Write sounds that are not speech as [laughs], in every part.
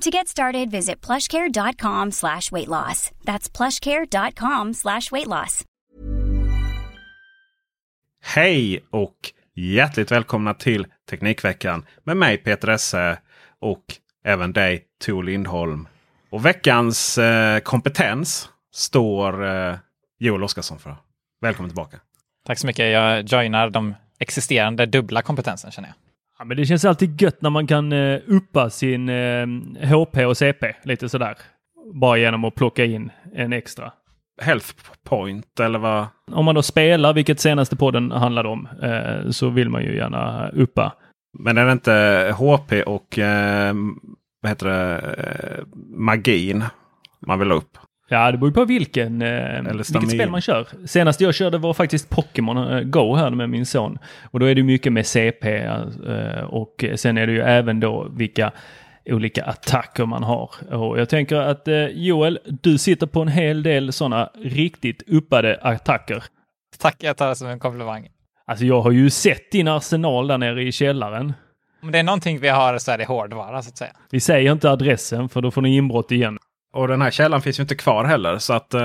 To get started, visit plushcare.com slash weight loss. That's plushcare.com slash weight loss. Hej och hjärtligt välkomna till Teknikveckan med mig Peter Esse och även dig Tor Lindholm. Och veckans eh, kompetens står eh, Joel Oskarsson för. Välkommen tillbaka! Tack så mycket. Jag joinar de existerande dubbla kompetensen känner jag. Ja, men det känns alltid gött när man kan uh, uppa sin uh, HP och CP lite sådär. Bara genom att plocka in en extra. Health point eller vad? Om man då spelar, vilket senaste podden handlade om, uh, så vill man ju gärna uppa. Men är det inte HP och vad heter det, magin man vill ha upp? Ja, det beror på vilken, eh, vilket spel man kör. Senast jag körde var faktiskt Pokémon eh, Go här med min son. Och då är det mycket med CP eh, och sen är det ju även då vilka olika attacker man har. Och jag tänker att eh, Joel, du sitter på en hel del sådana riktigt uppade attacker. Tack, jag tar det som en komplimang. Alltså jag har ju sett din arsenal där nere i källaren. Om det är någonting vi har så är det hårdvara så att säga. Vi säger inte adressen för då får ni inbrott igen. Och den här källan finns ju inte kvar heller. Så att eh,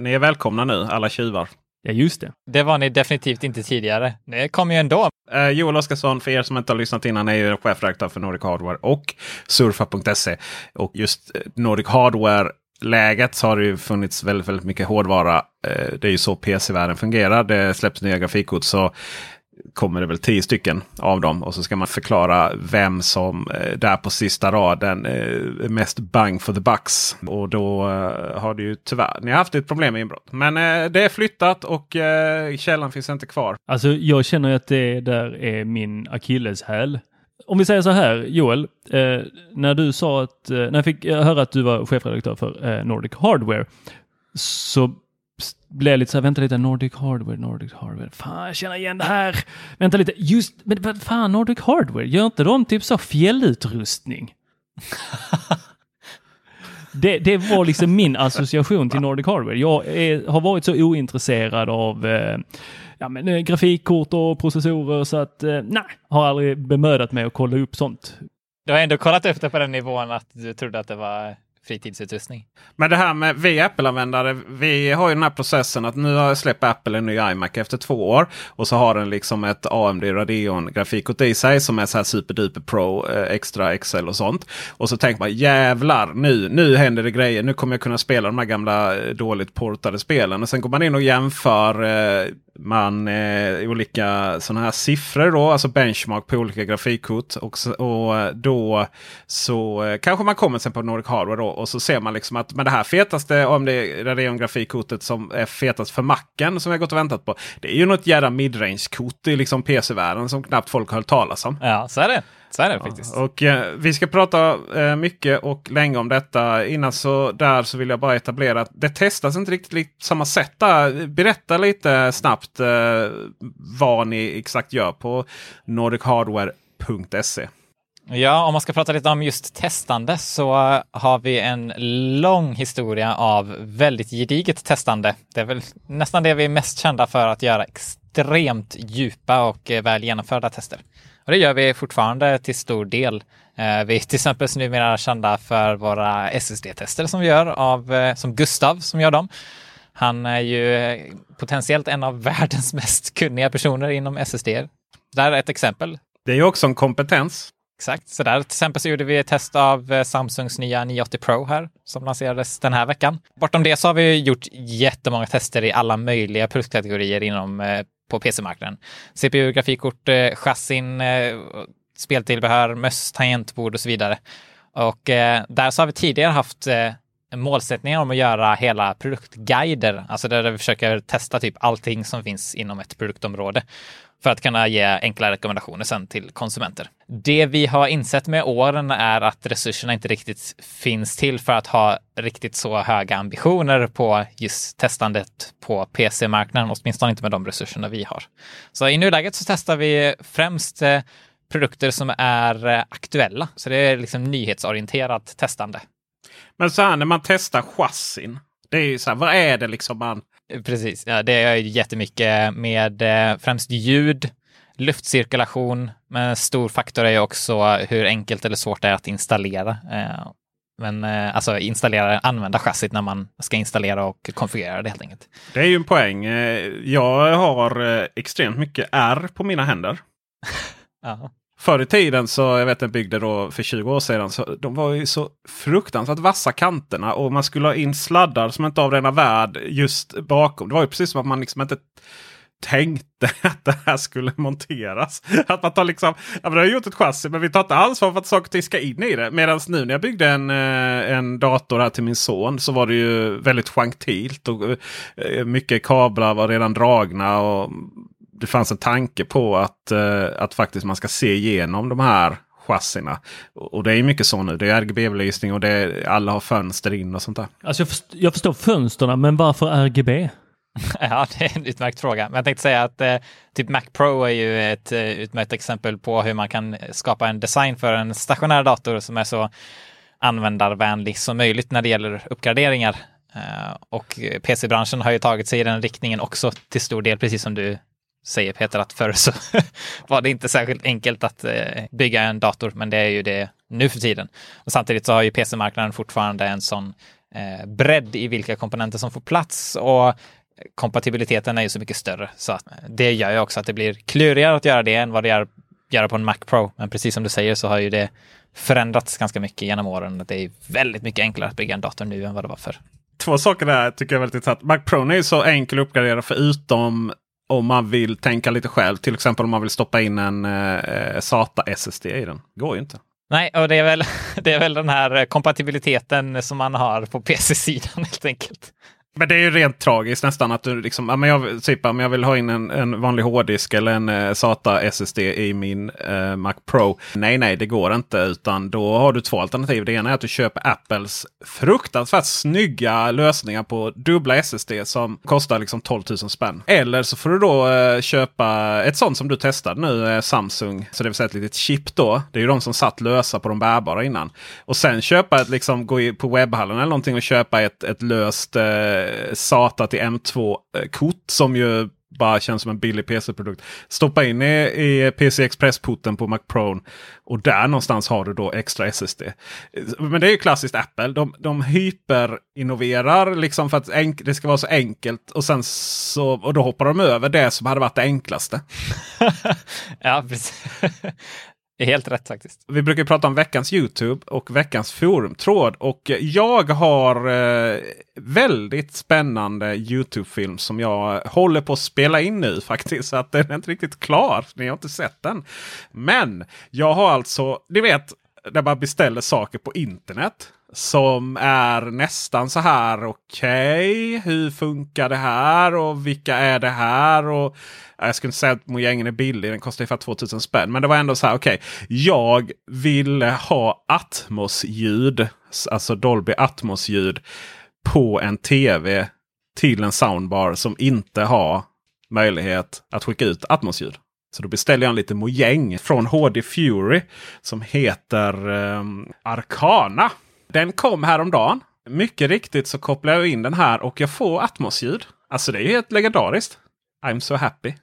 ni är välkomna nu, alla tjuvar. Ja, just det. Det var ni definitivt inte tidigare. Det kommer ju ändå. Eh, Joel Oskarsson, för er som inte har lyssnat innan, är ju chefredaktör för Nordic Hardware och Surfa.se. Och just eh, Nordic Hardware läget så har det ju funnits väldigt, väldigt mycket hårdvara. Eh, det är ju så PC-världen fungerar. Det släpps nya grafikkort så kommer det väl tio stycken av dem. Och så ska man förklara vem som eh, där på sista raden eh, är mest bang for the bucks. Och då eh, har det ju tyvärr, ni har haft ett problem med inbrott. Men det är flyttat och källan finns inte kvar. Alltså jag känner att det där är min akilleshäl. Om vi säger så här, Joel, när du sa att, när jag fick höra att du var chefredaktör för Nordic Hardware, så blev lite så här, vänta lite, Nordic Hardware, Nordic Hardware, fan jag känner igen det här. Vänta lite, just, men vad fan Nordic Hardware, gör inte de typ så fjällutrustning? [laughs] det, det var liksom min association till Nordic Hardware. Jag är, har varit så ointresserad av eh, ja, men, eh, grafikkort och processorer så att eh, nej, har aldrig bemödat mig att kolla upp sånt. Du har ändå kollat upp det på den nivån att du trodde att det var fritidsutrustning. Men det här med vi Apple-användare. Vi har ju den här processen att nu har släppt Apple en ny iMac efter två år. Och så har den liksom ett AMD Radeon grafikkort i sig som är så här superduper Pro, eh, extra Excel och sånt. Och så tänker man jävlar nu, nu händer det grejer. Nu kommer jag kunna spela de här gamla eh, dåligt portade spelen. Och sen går man in och jämför eh, man eh, olika sådana här siffror då, alltså benchmark på olika grafikkort. Och, och eh, då så eh, kanske man kommer sen på Nordic Hardware då, och så ser man liksom att men det här fetaste om det är Radeon grafikkortet som är fetast för macken som jag gått och väntat på. Det är ju något jädra midrange-kort i liksom PC-världen som knappt folk har hört talas om. Ja, så är det. Så är det faktiskt. Och eh, vi ska prata eh, mycket och länge om detta. Innan så där så vill jag bara etablera att det testas inte riktigt på samma sätt. Där. Berätta lite snabbt eh, vad ni exakt gör på nordichardware.se. Ja, om man ska prata lite om just testande så har vi en lång historia av väldigt gediget testande. Det är väl nästan det vi är mest kända för att göra extremt djupa och eh, väl genomförda tester. Och det gör vi fortfarande till stor del. Eh, vi är till exempel numera kända för våra SSD-tester som vi gör av, eh, som Gustav som gör dem. Han är ju potentiellt en av [laughs] världens mest kunniga personer inom SSD. Det här är ett exempel. Det är ju också en kompetens. Exakt, så där till exempel så gjorde vi ett test av eh, Samsungs nya 980 Pro här som lanserades den här veckan. Bortom det så har vi gjort jättemånga tester i alla möjliga produktkategorier inom eh, på PC-marknaden. CPU, grafikkort, eh, chassin, eh, speltillbehör, möss, tangentbord och så vidare. Och eh, där så har vi tidigare haft eh, målsättningar om att göra hela produktguider, alltså där vi försöker testa typ allting som finns inom ett produktområde för att kunna ge enkla rekommendationer sen till konsumenter. Det vi har insett med åren är att resurserna inte riktigt finns till för att ha riktigt så höga ambitioner på just testandet på PC-marknaden, åtminstone inte med de resurserna vi har. Så i nuläget så testar vi främst eh, produkter som är eh, aktuella, så det är liksom nyhetsorienterat testande. Men så här när man testar chassin, det är ju så här, vad är det liksom man Precis, ja, det är jättemycket med eh, främst ljud, luftcirkulation, men en stor faktor är också hur enkelt eller svårt det är att installera. Eh, men eh, alltså installera, använda chassit när man ska installera och konfigurera det helt enkelt. Det är ju en poäng. Jag har extremt mycket R på mina händer. [laughs] ja. Förr i tiden så jag vet en byggde då för 20 år sedan. Så de var ju så fruktansvärt vassa kanterna och man skulle ha in sladdar som inte av denna värld just bakom. Det var ju precis som att man liksom inte tänkte [laughs] att det här skulle monteras. Att man tar liksom, ja, men har gjort ett chassi men vi tar inte ansvar för att saker och ting ska in i det. Medan nu när jag byggde en, eh, en dator här till min son så var det ju väldigt gentilt. Och eh, mycket kablar var redan dragna. och det fanns en tanke på att, uh, att faktiskt man ska se igenom de här chassina. Och det är mycket så nu. Det är RGB-belysning och det är, alla har fönster in och sånt där. Alltså jag, förstår, jag förstår fönsterna, men varför RGB? [laughs] Ja, det är en utmärkt fråga. Men jag tänkte säga att eh, typ Mac Pro är ju ett eh, utmärkt exempel på hur man kan skapa en design för en stationär dator som är så användarvänlig som möjligt när det gäller uppgraderingar. Eh, och PC-branschen har ju tagit sig i den riktningen också till stor del, precis som du säger Peter att förr så [laughs] var det inte särskilt enkelt att eh, bygga en dator, men det är ju det nu för tiden. Och samtidigt så har ju PC-marknaden fortfarande en sån eh, bredd i vilka komponenter som får plats och kompatibiliteten är ju så mycket större. Så att eh, det gör ju också att det blir klurigare att göra det än vad det är att göra på en Mac Pro. Men precis som du säger så har ju det förändrats ganska mycket genom åren. Det är väldigt mycket enklare att bygga en dator nu än vad det var förr. Två saker där tycker jag är väldigt intressant. Mac Pro är ju så enkel att uppgradera förutom om man vill tänka lite själv. Till exempel om man vill stoppa in en eh, eh SATA SSD i den. Går ju inte. Nej, och det är, väl, [laughs] det är väl den här eh, kompatibiliteten som man har på PC-sidan [laughs] helt enkelt. Men det är ju rent tragiskt nästan att du liksom, ja, men jag, typ, om jag vill ha in en, en vanlig hårddisk eller en eh, SATA SSD i min eh, Mac Pro. Nej, nej, det går inte. Utan då har du två alternativ. Det ena är att du köper Apples fruktansvärt snygga lösningar på dubbla SSD som kostar liksom 12 000 spänn. Eller så får du då eh, köpa ett sånt som du testade nu, eh, Samsung. Så det vill säga ett litet chip då. Det är ju de som satt lösa på de bärbara innan. Och sen köpa ett, liksom gå på webbhallen eller någonting och köpa ett, ett löst eh, eh, SATA till M2-kort eh, som ju bara känns som en billig PC-produkt. Stoppa in i, i PC Express-porten på Mac Pro. Och där någonstans har du då extra SSD. Eh, men det är ju klassiskt Apple. De, de hyperinnoverar liksom för att det ska vara så enkelt. Och sen så och då hoppar de över det som hade varit det enklaste. [laughs] ja, precis är helt rätt faktiskt. Vi brukar prata om veckans Youtube och veckans forumtråd. Och jag har eh, väldigt spännande Youtube-film som jag håller på att spela in nu [laughs] faktiskt. Så att den är inte riktigt klar. Ni har inte sett den. Men jag har alltså, ni vet, när man beställer saker på internet som är nästan så här. Okej, okay, hur funkar det här och vilka är det här? Och jag skulle inte säga att mojängen är billig. Den kostar ungefär 2000 spänn. Men det var ändå så här. Okej, okay, jag ville ha Atmos-ljud, alltså Dolby Atmos-ljud på en tv till en soundbar som inte har möjlighet att skicka ut Atmos-ljud. Så då beställde jag en liten mojäng från HD Fury som heter eh, Arcana. Den kom häromdagen. Mycket riktigt så kopplar jag in den här och jag får Atmos-ljud. Alltså det är helt legendariskt. I'm so happy.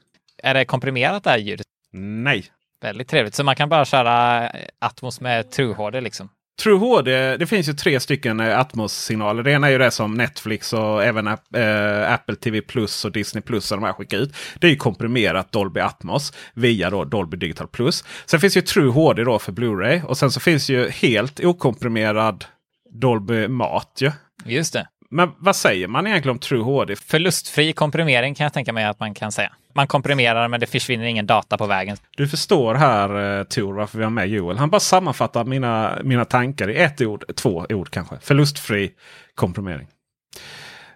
Är det komprimerat det här ljudet? Nej. Väldigt trevligt. Så man kan bara köra Atmos med True HD liksom? True HD, det finns ju tre stycken eh, Atmos-signaler. Det ena är ju det som Netflix och även äh, Apple TV Plus och Disney Plus och de här skickar ut. Det är ju komprimerat Dolby Atmos via då Dolby Digital Plus. Sen finns ju True HD då för Blu-ray och sen så finns ju helt okomprimerad Dolby Mat. Ja. Just det. Men vad säger man egentligen om True HD? Förlustfri komprimering kan jag tänka mig att man kan säga. Man komprimerar men det försvinner ingen data på vägen. Du förstår här eh, Tor varför vi har med Joel. Han bara sammanfattar mina, mina tankar i ett ord, två ord kanske. Förlustfri komprimering.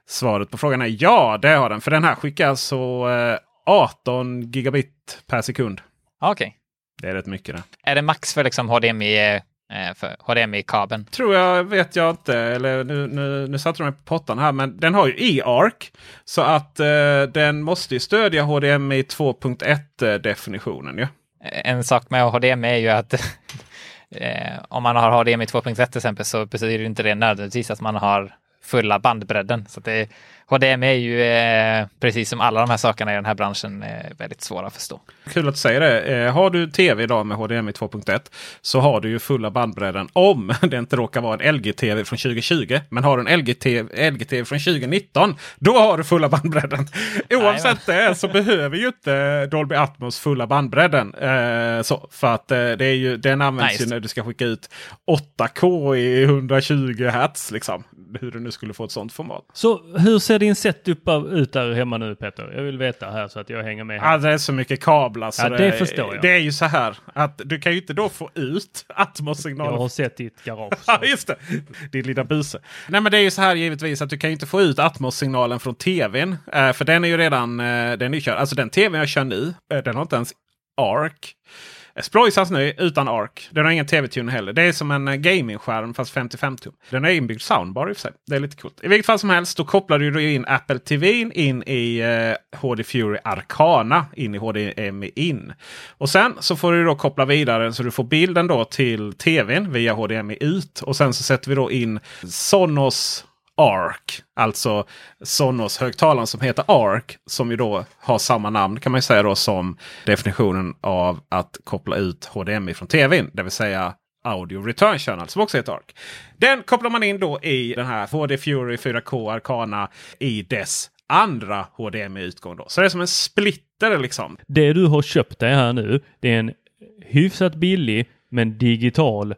Svaret på frågan är ja, det har den. För den här skickar alltså eh, 18 gigabit per sekund. Okej. Okay. Det är rätt mycket det. Är det max för liksom HDMI Eh, för HDMI-kabeln? Tror jag, vet jag inte. Eller nu, nu, nu satte de mig på pottan här. Men den har ju e-arc. Så att eh, den måste ju stödja HDMI 2.1 definitionen. Ja. En sak med HDMI är ju att [laughs] eh, om man har HDMI 2.1 till exempel så betyder inte det nödvändigtvis att man har fulla bandbredden. Så det, HDMI är ju eh, precis som alla de här sakerna i den här branschen eh, väldigt svåra att förstå. Kul att säga det. Eh, har du tv idag med HDMI 2.1 så har du ju fulla bandbredden om [laughs] det inte råkar vara en LG-TV från 2020. Men har du en LG-TV LG från 2019 då har du fulla bandbredden. [laughs] Oavsett det så behöver ju inte Dolby Atmos fulla bandbredden. Så, för att det är ju, den används nice. ju när du ska skicka ut 8K i 120 Hz. Liksom. Hur du nu skulle få ett sånt format. Så hur ser din setup ut där hemma nu Peter? Jag vill veta här så att jag hänger med. Här. Ja, det är så mycket kablar. Så ja, det, det förstår jag. Det är ju så här att du kan ju inte då få ut [laughs] Atmos-signaler. Jag har sett ditt garage. Ja, just det. Din lilla buse. Nej, men det är ju så här givetvis att du kan ju inte få ut Atmos-signalen från tvn. Eh, för den är ju redan eh, den är körd. Alltså den tvn jag kör nu, eh, den har inte ens ARC. Eh, Sproisas nu utan ARC. Den har ingen TV-tune heller. Det är som en eh, gamingskärm fast 55 tum. Den har inbyggd soundbar i och för sig. Det är lite coolt. I vilket fall som helst då kopplar du in Apple TV in i eh, HD Fury Arcana in i HDMI in. Och sen så får du då koppla vidare så du får bilden då till tvn via HDMI ut. Och sen så sätter vi då in Sonos ARC. Alltså Sonos högtalaren som heter ARC. Som ju då har samma namn kan man säga då som definitionen av att koppla ut HDMI från tvn. Det vill säga Audio Return Channel som också heter ARC. Den kopplar man in då i den här HD Fury 4K Arcana i dess andra HDMI-utgång. Så det är som en splitter liksom. Det du har köpt dig här nu det är en hyfsat billig men digital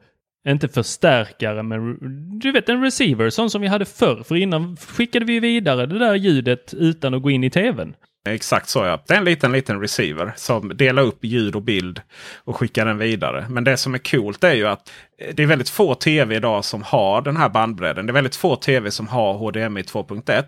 inte förstärkare men du vet en receiver sån som vi hade förr. För innan skickade vi vidare det där ljudet utan att gå in i tvn. Exakt så ja. Det är en liten liten receiver som delar upp ljud och bild och skickar den vidare. Men det som är coolt är ju att eh, det är väldigt få tv idag som har den här bandbredden. Det är väldigt få tv som har HDMI 2.1.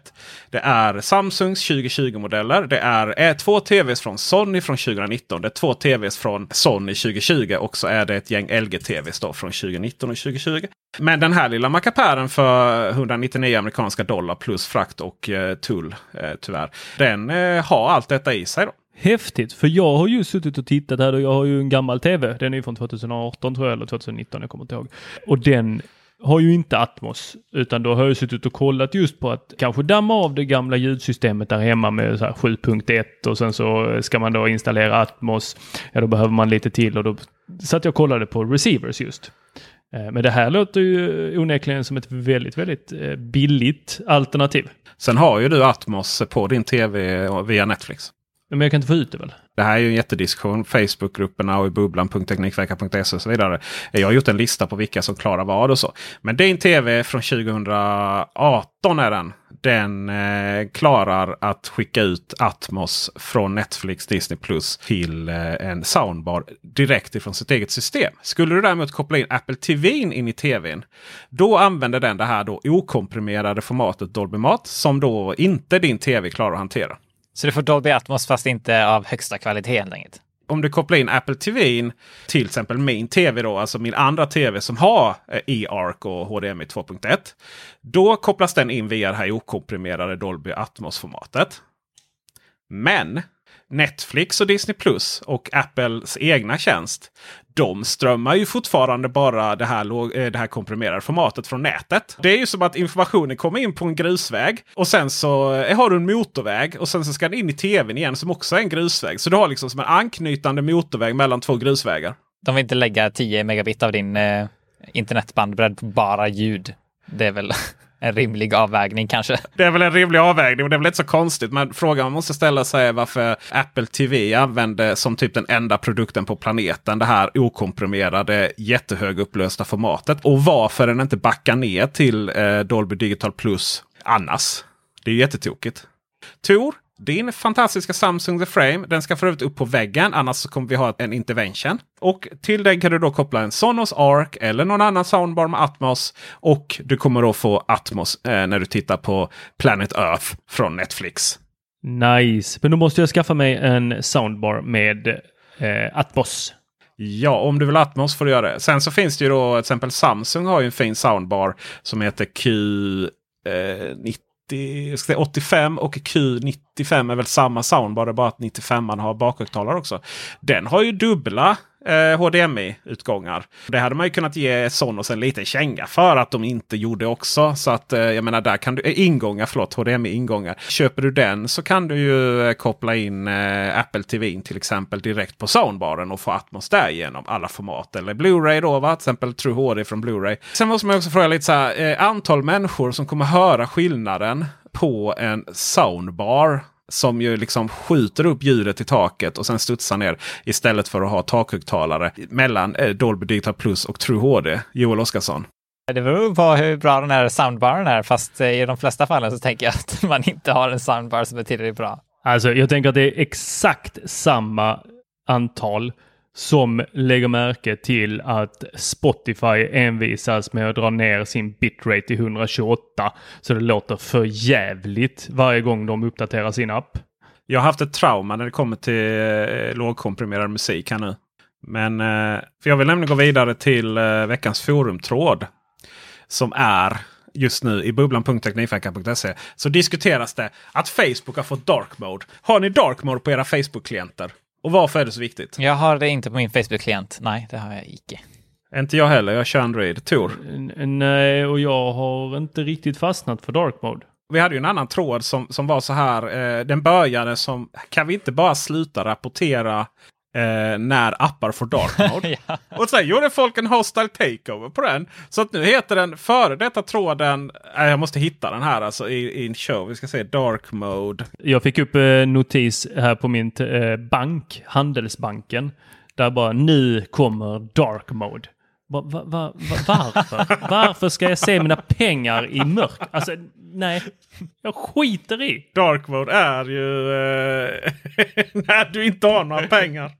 Det är Samsungs 2020-modeller. Det är, är två tvs från Sony från 2019. Det är två tvs från Sony 2020 och så är det ett gäng LG-tvs från 2019 och 2020. Men den här lilla mackapären för 199 amerikanska dollar plus frakt och eh, tull eh, tyvärr. Den eh, ha allt detta i sig. då. Häftigt, för jag har ju suttit och tittat här och jag har ju en gammal tv. Den är ju från 2018 tror jag, eller 2019, jag kommer inte ihåg. Och den har ju inte Atmos, utan då har jag suttit och kollat just på att kanske damma av det gamla ljudsystemet där hemma med 7.1 och sen så ska man då installera Atmos. Ja, då behöver man lite till och då satt jag och kollade på receivers just. Eh, men det här låter ju onekligen som ett väldigt, väldigt eh, billigt alternativ. Sen har ju du Atmos på din tv via Netflix. Men jag kan inte få ut det väl? Det här är ju en jättediskussion. Facebookgrupperna och i bubblan.teknikvecka.se och så vidare. Jag har gjort en lista på vilka som klarar vad och så. Men din tv från 2018 är den. Den eh, klarar att skicka ut Atmos från Netflix Disney Plus till eh, en soundbar direkt ifrån sitt eget system. Skulle du däremot koppla in Apple TV in i tvn. Då använder den det här då okomprimerade formatet Dolby Mat som då inte din tv klarar att hantera. Så du får Dolby Atmos fast inte av högsta kvalitet helt enkelt? Om du kopplar in Apple TV till exempel min TV då, alltså min andra TV som har eh, eArc och HDMI 2.1. Då kopplas den in via det här okomprimerade Dolby Atmos-formatet. Men Netflix och Disney Plus och Apples egna tjänst. De strömmar ju fortfarande bara det här, eh, det här komprimerade formatet från nätet. Det är ju som att informationen kommer in på en grusväg och sen så eh, har du en motorväg och sen så ska den in i tvn igen som också är en grusväg. Så du har liksom som en anknytande motorväg mellan två grusvägar. De vill inte lägga 10 megabit av din eh, internetbandbredd på bara ljud. Det är väl en rimlig avvägning kanske. Det är väl en rimlig avvägning och det är väl inte så konstigt. Men frågan man måste ställa sig är varför Apple TV använder som typ den enda produkten på planeten det här okomprimerade jättehögupplösta formatet. Och varför den inte backar ner till eh, Dolby Digital Plus annars. Det är jättetokigt. Tor, din fantastiska Samsung The Frame. Den ska för övrigt upp på väggen. Annars så kommer vi ha en intervention. Och till den kan du då koppla en Sonos Arc eller någon annan soundbar med Atmos. Och du kommer då få Atmos eh, när du tittar på Planet Earth från Netflix. Nice. Men då måste jag skaffa mig en soundbar med eh, Atmos. Ja, om du vill Atmos får du göra det. Sen så finns det ju då till exempel Samsung har ju en fin soundbar som heter Q90 jag ska säga 85 och Q95 är väl samma soundbar. bara att 95 man har bakhögtalare också. Den har ju dubbla eh, HDMI-utgångar. Det hade man ju kunnat ge Sonos en liten känga för att de inte gjorde också. Så att eh, jag menar där kan du, eh, ingångar, förlåt, HDMI-ingångar. Köper du den så kan du ju eh, koppla in eh, Apple TV till exempel direkt på soundbaren och få Atmos där genom alla format. Eller Blu-ray då, va? till exempel True HD från Blu-ray. Sen måste man också fråga lite så här, eh, antal människor som kommer höra skillnaden på en soundbar som ju liksom skjuter upp ljudet i taket och sen studsar ner istället för att ha takhögtalare mellan eh, Dolby Digital Plus och True HD. Joel Oscarsson. Det beror på hur bra den här soundbaren är, fast eh, i de flesta fallen så tänker jag [laughs] att man inte har en soundbar som är tillräckligt bra. Alltså, jag tänker att det är exakt samma antal som lägger märke till att Spotify envisas med att dra ner sin bitrate till 128 så det låter för jävligt varje gång de uppdaterar sin app. Jag har haft ett trauma när det kommer till eh, lågkomprimerad musik här nu. Men eh, för jag vill nämligen gå vidare till eh, veckans forumtråd. Som är just nu i bubblan.teknikveckan.se så diskuteras det att Facebook har fått dark mode. Har ni dark mode på era Facebook-klienter? Och varför är det så viktigt? Jag har det inte på min Facebook-klient. Nej, det har jag icke. Inte jag heller. Jag kör Android. Tor? Nej, och jag har inte riktigt fastnat för dark mode. Vi hade ju en annan tråd som, som var så här. Eh, den började som kan vi inte bara sluta rapportera eh, när appar får dark mode. [laughs] ja. Och så gjorde folk en hostile takeover på den. Så att nu heter den före detta tråden. Eh, jag måste hitta den här alltså i, i en show. Vi ska se dark mode. Jag fick upp eh, notis här på min eh, bank, Handelsbanken. Där bara nu kommer dark mode. Va, va, va, varför? varför ska jag se mina pengar i mörk? Alltså, nej. Jag skiter i. Dark mode är ju eh, [laughs] när du inte har några pengar.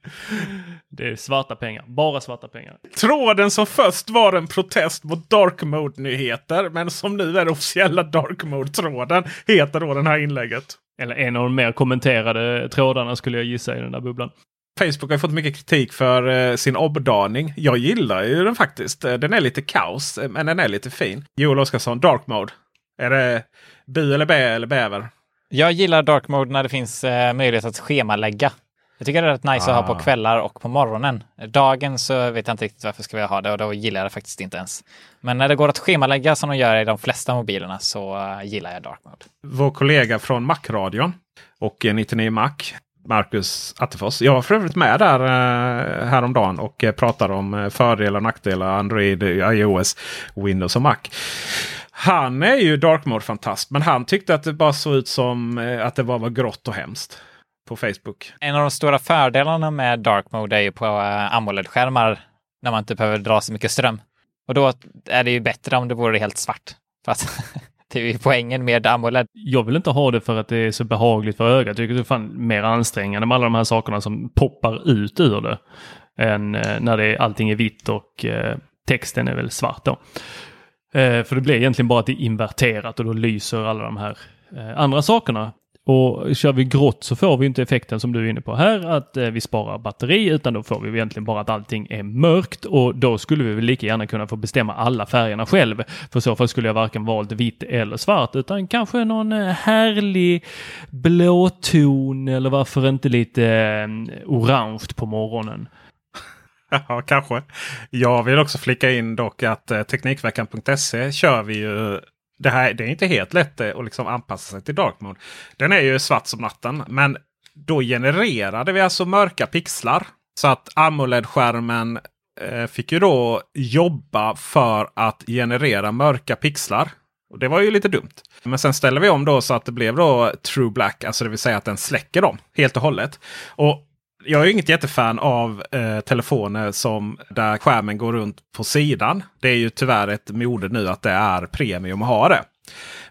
Det är svarta pengar. Bara svarta pengar. Tråden som först var en protest mot dark mode-nyheter. Men som nu är officiella dark mode-tråden. Heter då den här inlägget. Eller en av de mer kommenterade trådarna skulle jag gissa i den där bubblan. Facebook har fått mycket kritik för eh, sin obdaning. Jag gillar ju den faktiskt. Eh, den är lite kaos, eh, men den är lite fin. Joel Oscarsson, Dark Mode. Är det bu eller bä eller bäver? Jag gillar Dark Mode när det finns eh, möjlighet att schemalägga. Jag tycker det är rätt nice ah. att ha på ah. kvällar och på morgonen. Dagen så vet jag inte riktigt varför ska vi ha det och då gillar jag det faktiskt inte ens. Men när det går att schemalägga som de gör i de flesta mobilerna så gillar jag Dark Mode. Vår kollega från Mac-radion och 99 Mac Marcus Attefors. Jag var för övrigt med där eh, häromdagen och eh, pratade om eh, fördelar och nackdelar Android, iOS, Windows och Mac. Han är ju dark mode fantast men han tyckte att det bara såg ut som att det bara var grått och hemskt på Facebook. En av de stora fördelarna med dark mode är ju på AMOLED-skärmar när man inte behöver dra så mycket ström. Och då är det ju bättre om det vore helt svart. För att [laughs] Poängen med AMOLED. Jag vill inte ha det för att det är så behagligt för ögat. Jag tycker det är fan mer ansträngande med alla de här sakerna som poppar ut ur det. Än eh, när det, allting är vitt och eh, texten är väl svart då. Eh, för det blir egentligen bara att det är inverterat och då lyser alla de här andra sakerna. Och kör vi grått så får vi inte effekten som du är inne på här, att eh, vi sparar batteri, utan då får vi egentligen bara att allting är mörkt och då skulle vi väl lika gärna kunna få bestämma alla färgerna själv. För så fall skulle jag varken valt vitt eller svart, utan kanske någon eh, härlig blåton eller varför inte lite eh, orange på morgonen. [laughs] Ja, kanske. Jag vill också flika in dock att Teknikverkan.se Teknikveckan.se kör vi ju det här det är inte helt lätt eh, att liksom anpassa sig till dark mode. Den är ju svart som natten. Men då genererade vi alltså mörka pixlar. Så att AMOLED-skärmen eh, fick ju då jobba för att generera mörka pixlar. Och Det var ju lite dumt. Men sen ställer vi om då så att det blev då true black. Alltså det vill säga att den släcker dem helt och hållet. Och jag är inget jättefan av eh, telefoner som där skärmen går runt på sidan. Det är ju tyvärr ett mode nu att det är premium att ha det.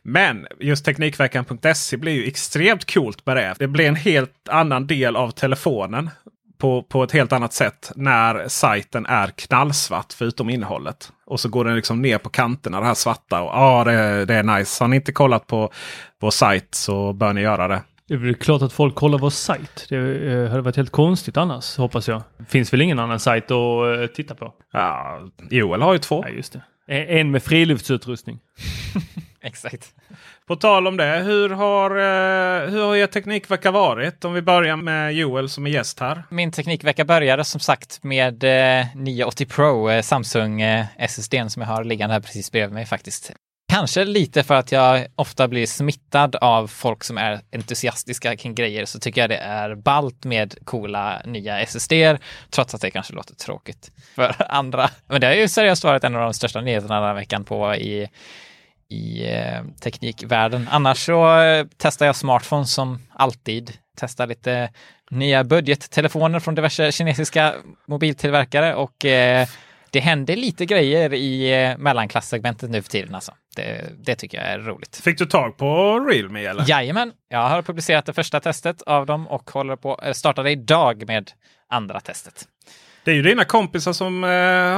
Men just Teknikveckan.se blir ju extremt coolt med det. Det blir en helt annan del av telefonen på, på ett helt annat sätt när sajten är knallsvart förutom innehållet. Och så går den liksom ner på kanterna det här svarta. och ah, det, det är nice. Har ni inte kollat på vår sajt så bör ni göra det. Det är väl klart att folk kollar vår sajt. Det eh, hade varit helt konstigt annars, hoppas jag. Finns väl ingen annan sajt att eh, titta på? Ja, Joel har ju två. Ja, just det. En med friluftsutrustning. [laughs] Exakt. På tal om det, hur har, eh, hur har er teknikvecka varit? Om vi börjar med Joel som är gäst här. Min teknikvecka började som sagt med eh, 980 Pro, Samsung SSDn som jag har liggande här precis bredvid mig faktiskt. Kanske lite för att jag ofta blir smittad av folk som är entusiastiska kring grejer så tycker jag det är ballt med coola nya SSD trots att det kanske låter tråkigt för [laughs] andra. Men det har ju seriöst varit en av de största nyheterna den här veckan på i, i eh, teknikvärlden. Annars så eh, testar jag smartphones som alltid. Testar lite nya budgettelefoner från diverse kinesiska mobiltillverkare och eh, det händer lite grejer i eh, mellanklasssegmentet nu för tiden alltså. Det, det tycker jag är roligt. Fick du tag på Realme eller? Jajamän, jag har publicerat det första testet av dem och håller på, eh, startade idag med andra testet. Det är ju dina kompisar som eh,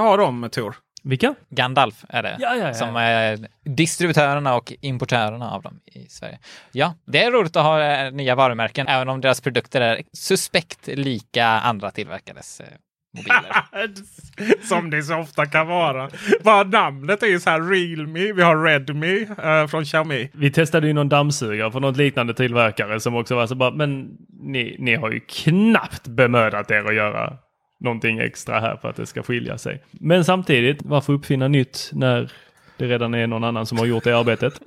har dem Tor. Vilka? Gandalf är det Ja, ja, ja. som är distributörerna och importörerna av dem i Sverige. Ja, det är roligt att ha eh, nya varumärken, även om deras produkter är suspekt lika andra tillverkares. [laughs] som det så ofta kan vara. Bara namnet är ju så här Realme. Vi har Redmi eh, från Xiaomi. Vi testade ju någon dammsugare för något liknande tillverkare som också var så bara, men ni, ni har ju knappt bemödat er att göra någonting extra här för att det ska skilja sig. Men samtidigt, varför uppfinna nytt när det redan är någon annan som har gjort det arbetet?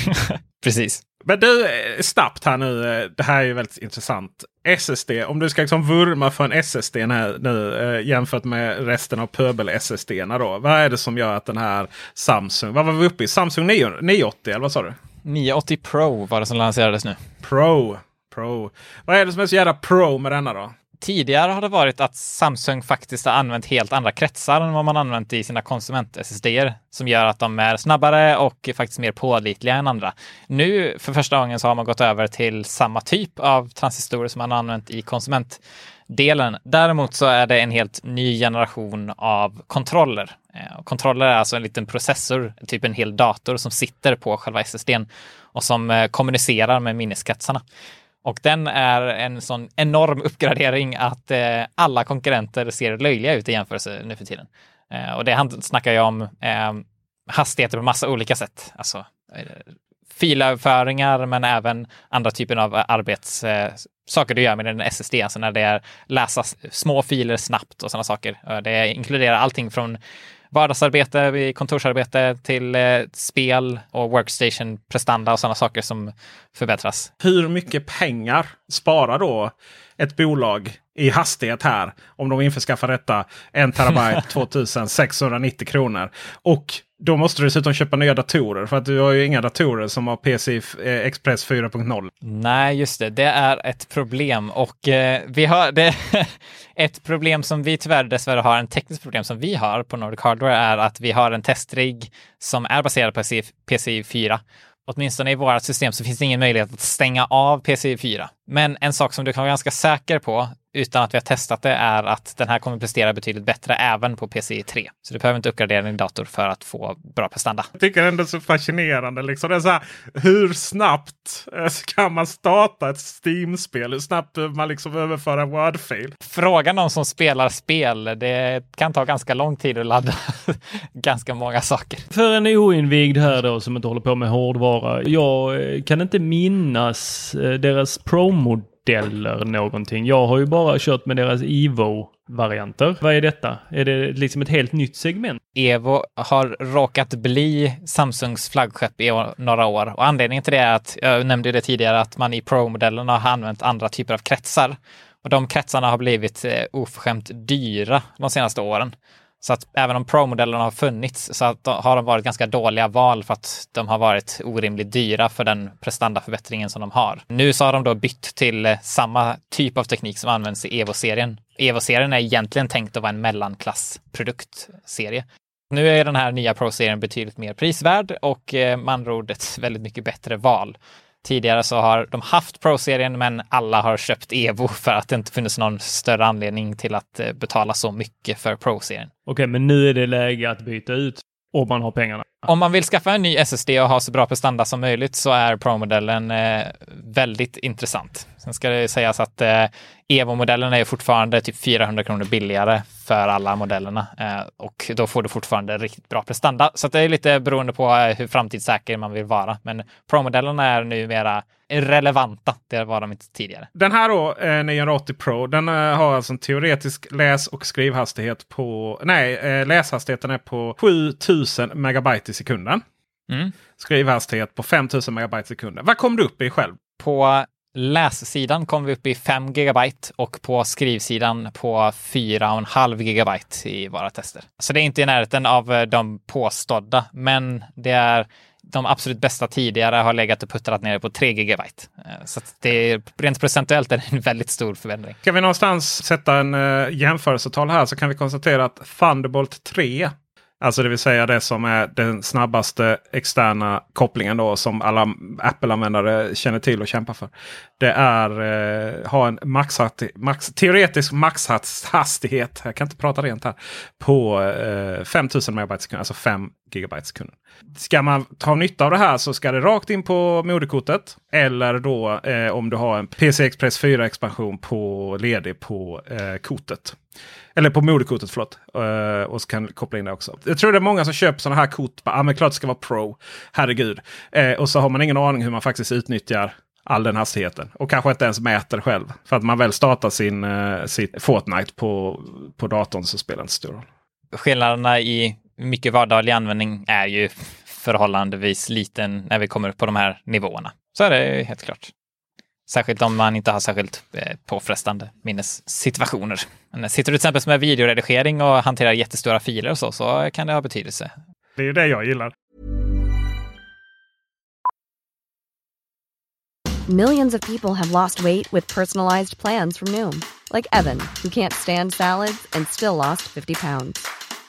[laughs] Precis. Men du, eh, snabbt här nu. eh, Det här är ju väldigt intressant. SSD, om du ska liksom vurma för en SSD här nu eh, jämfört med resten av pöbel-SSD. då. Vad är det som gör att den här Samsung, vad var vi uppe i? Samsung 9, 980 eller vad sa du? 980 Pro var det som lanserades nu. Pro. Pro. Vad är det som är så jävla pro med denna då? Tidigare har det varit att Samsung faktiskt har använt helt andra kretsar än vad man använt i sina konsument-SSD som gör att de är snabbare och faktiskt mer pålitliga än andra. Nu för första gången så har man gått över till samma typ av transistorer som man har använt i konsumentdelen. Däremot så är det en helt ny generation av kontroller. Eh, kontroller är alltså en liten processor, typ en hel dator som sitter på själva SSDn och som eh, kommunicerar med minneskretsarna. Och den är en sån enorm uppgradering att eh, alla konkurrenter ser löjliga ut i jämförelse nu för tiden. Eh, och det snackar ju om eh, hastigheter på massa olika sätt. Alltså eh, filöverföringar men även andra typer av arbets eh, saker du gör med en SSD, alltså när det är läsa små filer snabbt och sådana saker. Eh, det inkluderar allting från vardagsarbete, i kontorsarbete till eh, spel och workstation prestanda och sådana saker som förbättras. Hur mycket pengar sparar då ett bolag i hastighet här om de införskaffar detta 1 terabyte [laughs] 2690 kronor. Och då måste du dessutom köpa nya datorer för att du har ju inga datorer som har PC eh, Express 4.0. Nej, just det. Det är ett problem och eh, vi har det. [laughs] ett problem som vi tyvärr dessvärre har, en tekniskt problem som vi har på Nordic Hardware är att vi har en testrigg som är baserad på PCI 4. Åtminstone i vårt system så finns det ingen möjlighet att stänga av PCI 4. Men en sak som du kan vara ganska säker på utan att vi har testat det är att den här kommer prestera betydligt bättre även på PCI 3. Så du behöver inte uppgradera din dator för att få bra prestanda. Jag tycker ändå så fascinerande. Liksom. Det är så här, hur snabbt eh, kan man starta ett Steam-spel? Hur snabbt behöver man liksom överföra en Word-fil? Fråga någon som spelar spel. Det kan ta ganska lång tid att ladda [laughs] ganska många saker. För en oinvigd här då som inte håller på med hårdvara. Jag eh, kan inte minnas eh, deras modeller någonting. Jag har ju bara kört med deras Evo-varianter. Vad är detta? Är det liksom ett helt nytt segment? Evo har råkat bli Samsungs flaggskepp i några år och anledningen till det är att, jag nämnde det tidigare, att man i Pro-modellerna har använt andra typer av kretsar. Och de kretsarna har blivit eh, oförskämt dyra de senaste åren. Så att även om Pro-modellerna har funnits så att har de varit ganska dåliga val för att de har varit orimligt dyra för den prestandaförbättringen som de har. Nu så har de då bytt till eh, samma typ av teknik som används i Evo-serien. Evo-serien är egentligen tänkt att vara en mellanklassproduktserie. Nu är den här nya Pro-serien betydligt mer prisvärd och eh, med andra ord ett väldigt mycket bättre val. Tidigare så har de haft Pro-serien men alla har köpt Evo [laughs] för att det inte funnits någon större anledning till att eh, betala så mycket för Pro-serien. Okej, men nu är det läge att byta ut om man har pengarna. Om man vill skaffa en ny SSD och ha så bra prestanda som möjligt så är Pro-modellen eh, väldigt intressant. Sen ska det sägas att eh, Evo-modellen är fortfarande typ 400 kronor billigare för alla modellerna eh, och då får du fortfarande riktigt bra prestanda. Så det är lite beroende på eh, hur framtidssäker man vill vara. Men Pro-modellerna är numera relevanta. Det var de inte tidigare. Den här då, eh, 980 Pro, den eh, har alltså en teoretisk läs och skrivhastighet på... Nej, eh, läshastigheten är på 7000 megabyte i sekunden. Mm. Skrivhastighet på 5000 megabyte i sekunden. Vad kom du upp i själv? På lässidan kom vi upp i 5 gigabyte och på skrivsidan på 4,5 gigabyte i våra tester. Så det är inte i närheten av eh, de påstådda, men det är de absolut bästa tidigare har legat och puttrat ner på 3 gigabyte. Eh, så att det är, rent procentuellt är det en väldigt stor förändring. Ska vi någonstans sätta en eh, jämförelsetal här så kan vi konstatera att Thunderbolt 3 Alltså det vill säga det som är den snabbaste externa kopplingen då som alla Apple-användare känner till och kämpar för. Det är eh, ha en max, max, teoretisk maxhastighet, jag kan inte prata rent här, på eh, 5000 megabyte sekund, alltså 5 gigabyte sekunden. Ska man ta nytta av det här så ska det rakt in på moderkortet. Eller då eh, om du har en PC Express 4-expansion på ledig på eh, kortet. Eller på moderkortet, förlåt. Uh, och så kan koppla in det också. Jag tror det är många som köper sådana här kort. Ja, ah, men klart det ska vara Pro. Herregud. Uh, och så har man ingen aning hur man faktiskt utnyttjar all den hastigheten. Och kanske inte ens mäter själv. För att man väl startar sin, uh, sitt Fortnite på, på datorn så spelar det inte stor roll. Skillnaderna i mycket vardaglig användning är ju förhållandevis liten när vi kommer upp på de här nivåerna. Så är det helt klart. Särskilt om man inte har särskilt eh, påfrestande minnessituationer. Men sitter du till exempel med videoredigering och hanterar jättestora filer och så, så kan det ha betydelse. Det är ju det jag gillar. Millions of people have lost weight with personalized plans from Noom. Like Evan, who can't stand salads and still lost 50 pounds.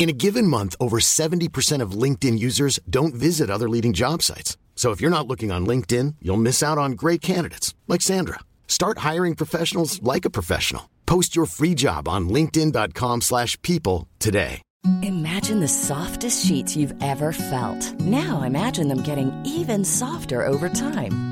In a given month, over 70% of LinkedIn users don't visit other leading job sites. So if you're not looking on LinkedIn, you'll miss out on great candidates like Sandra. Start hiring professionals like a professional. Post your free job on linkedin.com/people today. Imagine the softest sheets you've ever felt. Now imagine them getting even softer over time.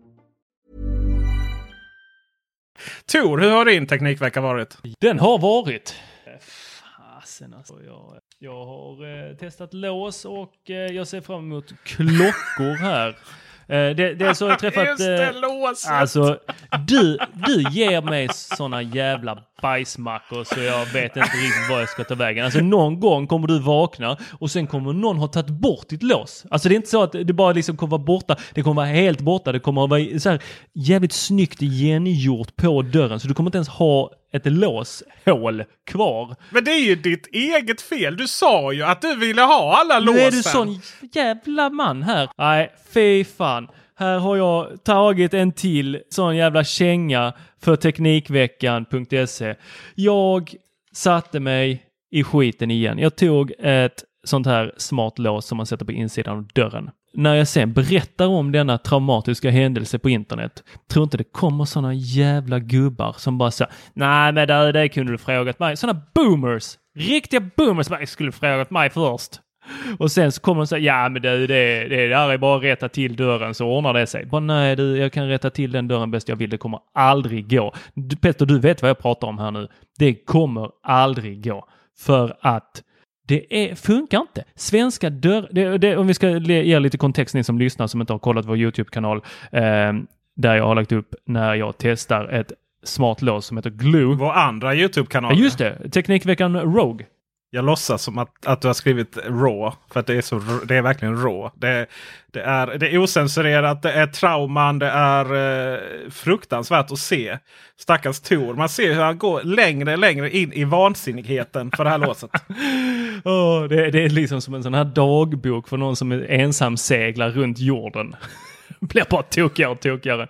Tor, hur har din teknikvecka varit? Den har varit. Fasen alltså. Jag, jag har eh, testat lås och eh, jag ser fram emot klockor här. Eh, det, det är så jag träffat... Just det, eh, låset! Alltså, du, du ger mig såna jävla bajsmackor så jag vet inte riktigt var jag ska ta vägen. Alltså någon gång kommer du vakna och sen kommer någon ha tagit bort ditt lås. Alltså det är inte så att det bara liksom kommer vara borta. Det kommer vara helt borta. Det kommer vara så här jävligt snyggt igengjort på dörren. Så du kommer inte ens ha ett låshål kvar. Men det är ju ditt eget fel. Du sa ju att du ville ha alla Nu låsen. är du sån jävla man här. Nej, fy fan. Här har jag tagit en till sån jävla känga för Teknikveckan.se. Jag satte mig i skiten igen. Jag tog ett sånt här smart lås som man sätter på insidan av dörren. När jag sen berättar om denna traumatiska händelse på internet, tror inte det kommer sådana jävla gubbar som bara säger nej men det, det kunde du frågat mig. Sådana boomers! Riktiga boomers! Jag skulle frågat mig först. Och sen så kommer de säga, ja men du, det, det där är bara att rätta till dörren så ordnar det sig. Bara nej du, jag kan rätta till den dörren bäst jag vill, det kommer aldrig gå. Du, Petter, du vet vad jag pratar om här nu. Det kommer aldrig gå. För att det är, funkar inte. Svenska dörr... Det, det, om vi ska ge lite kontext ni som lyssnar som inte har kollat vår YouTube-kanal eh, där jag har lagt upp när jag testar ett smart lås som heter Glue. Vår andra YouTube-kanal. Ja, just det. Teknikveckan Rogue. Jag låtsas som att, att du har skrivit raw. För att det är, så, det är verkligen raw. Det, det, är, det är osensurerat, det är trauman, det är eh, fruktansvärt att se. Stackars Tor. Man ser hur han går längre längre in i vansinnigheten för det här låset. [laughs] oh, det, det är liksom som en sån här dagbok för någon som är ensam seglar runt jorden. [laughs] Blir bara tokigare och tokigare.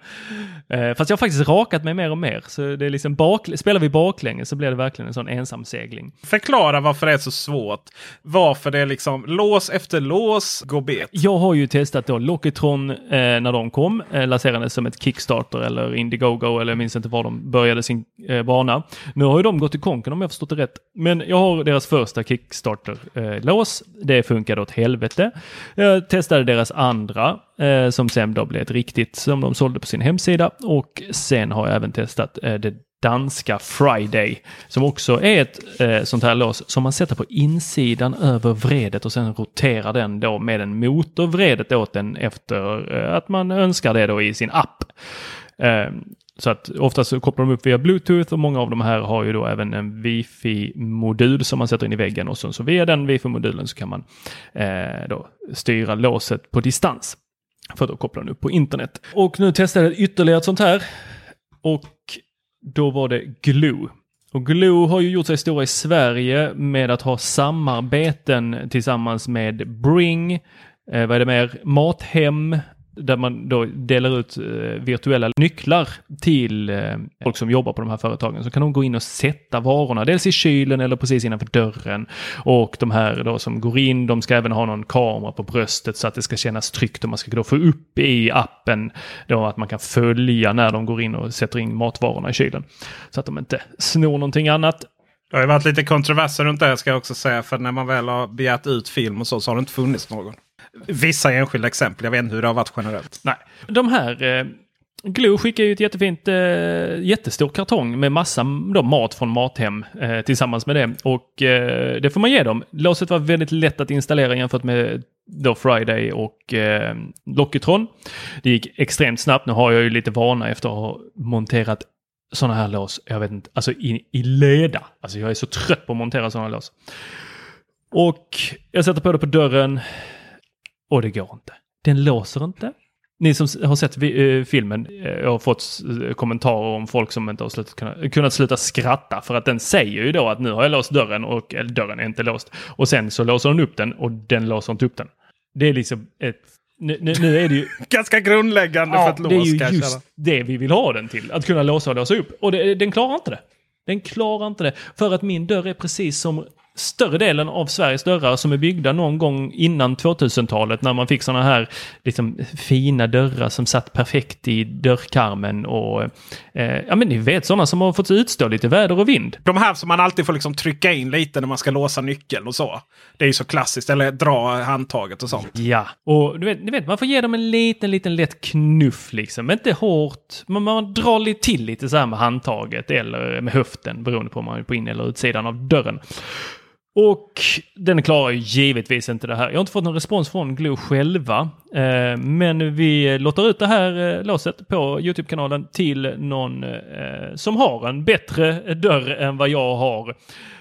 Eh, fast jag har faktiskt rakat mig mer och mer. Så det är liksom bak, spelar vi baklänges så blir det verkligen en sån ensam segling. Förklara varför det är så svårt. Varför det är liksom lås efter lås går bet. Jag har ju testat då Lockitron eh, när de kom, eh, lanserades som ett Kickstarter eller Indiegogo eller jag minns inte var de började sin eh, bana. Nu har ju de gått i konken om jag förstått det rätt. Men jag har deras första Kickstarter-lås. det funkade åt helvete. Jag testade deras andra eh, som sen då blev ett riktigt som de sålde på sin hemsida och sen har jag även testat eh, det danska Friday som också är ett eh, sånt här lås som man sätter på insidan över vredet och sen roterar den då med en motor vredet åt den efter eh, att man önskar det då i sin app. Eh, så att oftast så kopplar de upp via Bluetooth och många av de här har ju då även en Wifi-modul som man sätter in i väggen och så, så via den Wifi-modulen så kan man eh, då styra låset på distans. För att då koppla den upp på internet. Och nu testade jag ytterligare ett sånt här. Och då var det Glue. Och Glue har ju gjort sig stora i Sverige med att ha samarbeten tillsammans med Bring, eh, vad är det mer, Mathem, där man då delar ut eh, virtuella nycklar till eh, folk som jobbar på de här företagen. Så kan de gå in och sätta varorna, dels i kylen eller precis innanför dörren. Och de här då som går in, de ska även ha någon kamera på bröstet så att det ska kännas tryggt och man ska då få upp i appen då att man kan följa när de går in och sätter in matvarorna i kylen. Så att de inte snor någonting annat. Det har ju varit lite kontroverser runt det ska jag också säga. För när man väl har begärt ut film och så, så har det inte funnits någon. Vissa enskilda exempel. Jag vet inte hur det har varit generellt. Nej, de här eh, Glo skickar ju ett jättefint, eh, jättestor kartong med massa då, mat från Mathem eh, tillsammans med det. Och eh, det får man ge dem. Låset var väldigt lätt att installera jämfört med då Friday och eh, Lockitron. Det gick extremt snabbt. Nu har jag ju lite vana efter att ha monterat sådana här lås, jag vet inte, alltså i, i leda. Alltså jag är så trött på att montera sådana lås. Och jag sätter på det på dörren och det går inte. Den låser inte. Ni som har sett eh, filmen, eh, har fått kommentarer om folk som inte har slutat, kunnat, kunnat sluta skratta för att den säger ju då att nu har jag låst dörren och eller, dörren är inte låst. Och sen så låser den upp den och den låser inte upp den. Det är liksom ett nu, nu, nu, är det ju... [laughs] Ganska grundläggande ja, för ett lås. Det är ju just det vi vill ha den till. Att kunna låsa och låsa upp. Och det, den klarar inte det. Den klarar inte det. För att min dörr är precis som större delen av Sveriges dörrar som är byggda någon gång innan 2000-talet när man fick sådana här liksom, fina dörrar som satt perfekt i dörrkarmen och eh, ja men ni vet sådana som har fått utstå lite väder och vind. De här som man alltid får liksom trycka in lite när man ska låsa nyckeln och så. Det är ju så klassiskt. Eller dra handtaget och sånt. Ja, och du vet, ni vet man får ge dem en liten, liten lätt knuff liksom. Inte hårt, men man drar lite till lite så här med handtaget eller med höften beroende på om man är på in eller utsidan av dörren. Och den klarar ju givetvis inte det här. Jag har inte fått någon respons från Glo själva. Eh, men vi lottar ut det här eh, låset på Youtube-kanalen till någon eh, som har en bättre dörr än vad jag har.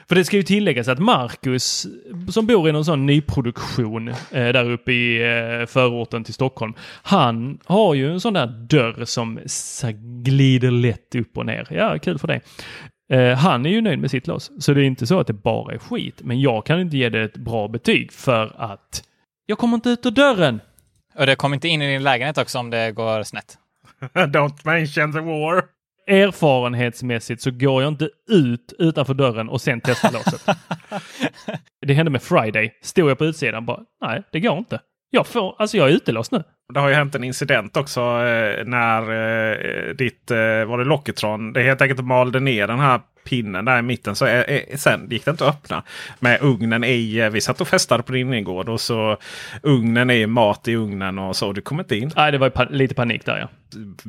För det ska ju tilläggas att Marcus, som bor i någon sån nyproduktion eh, där uppe i eh, förorten till Stockholm. Han har ju en sån där dörr som glider lätt upp och ner. Ja, kul för dig. Eh, han är ju nöjd med sitt lås. Så det är inte så att det bara är skit. Men jag kan inte ge det ett bra betyg för att jag kommer inte ut ur dörren. Och det kommer inte in i din lägenhet också om det går snett? [laughs] Don't mention the war. Erfarenhetsmässigt så går jag inte ut utanför dörren och sen testar låset. [laughs] det hände med Friday. Stod jag på utsidan bara, nej, det går inte. Jag, får, alltså jag är utelåst nu. Det har ju hänt en incident också eh, när eh, ditt, eh, var det Locketron, det helt enkelt malde ner den här pinnen där i mitten. Så eh, eh, sen gick det inte att öppna. Med ugnen i, eh, vi satt och festade på din innergård och så ugnen i mat i ugnen och så. Du kom inte in. Nej, det var pa lite panik där ja.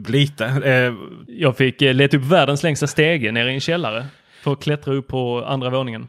Lite. Eh, jag fick leta upp världens längsta stege nere i en källare. För att klättra upp på andra våningen.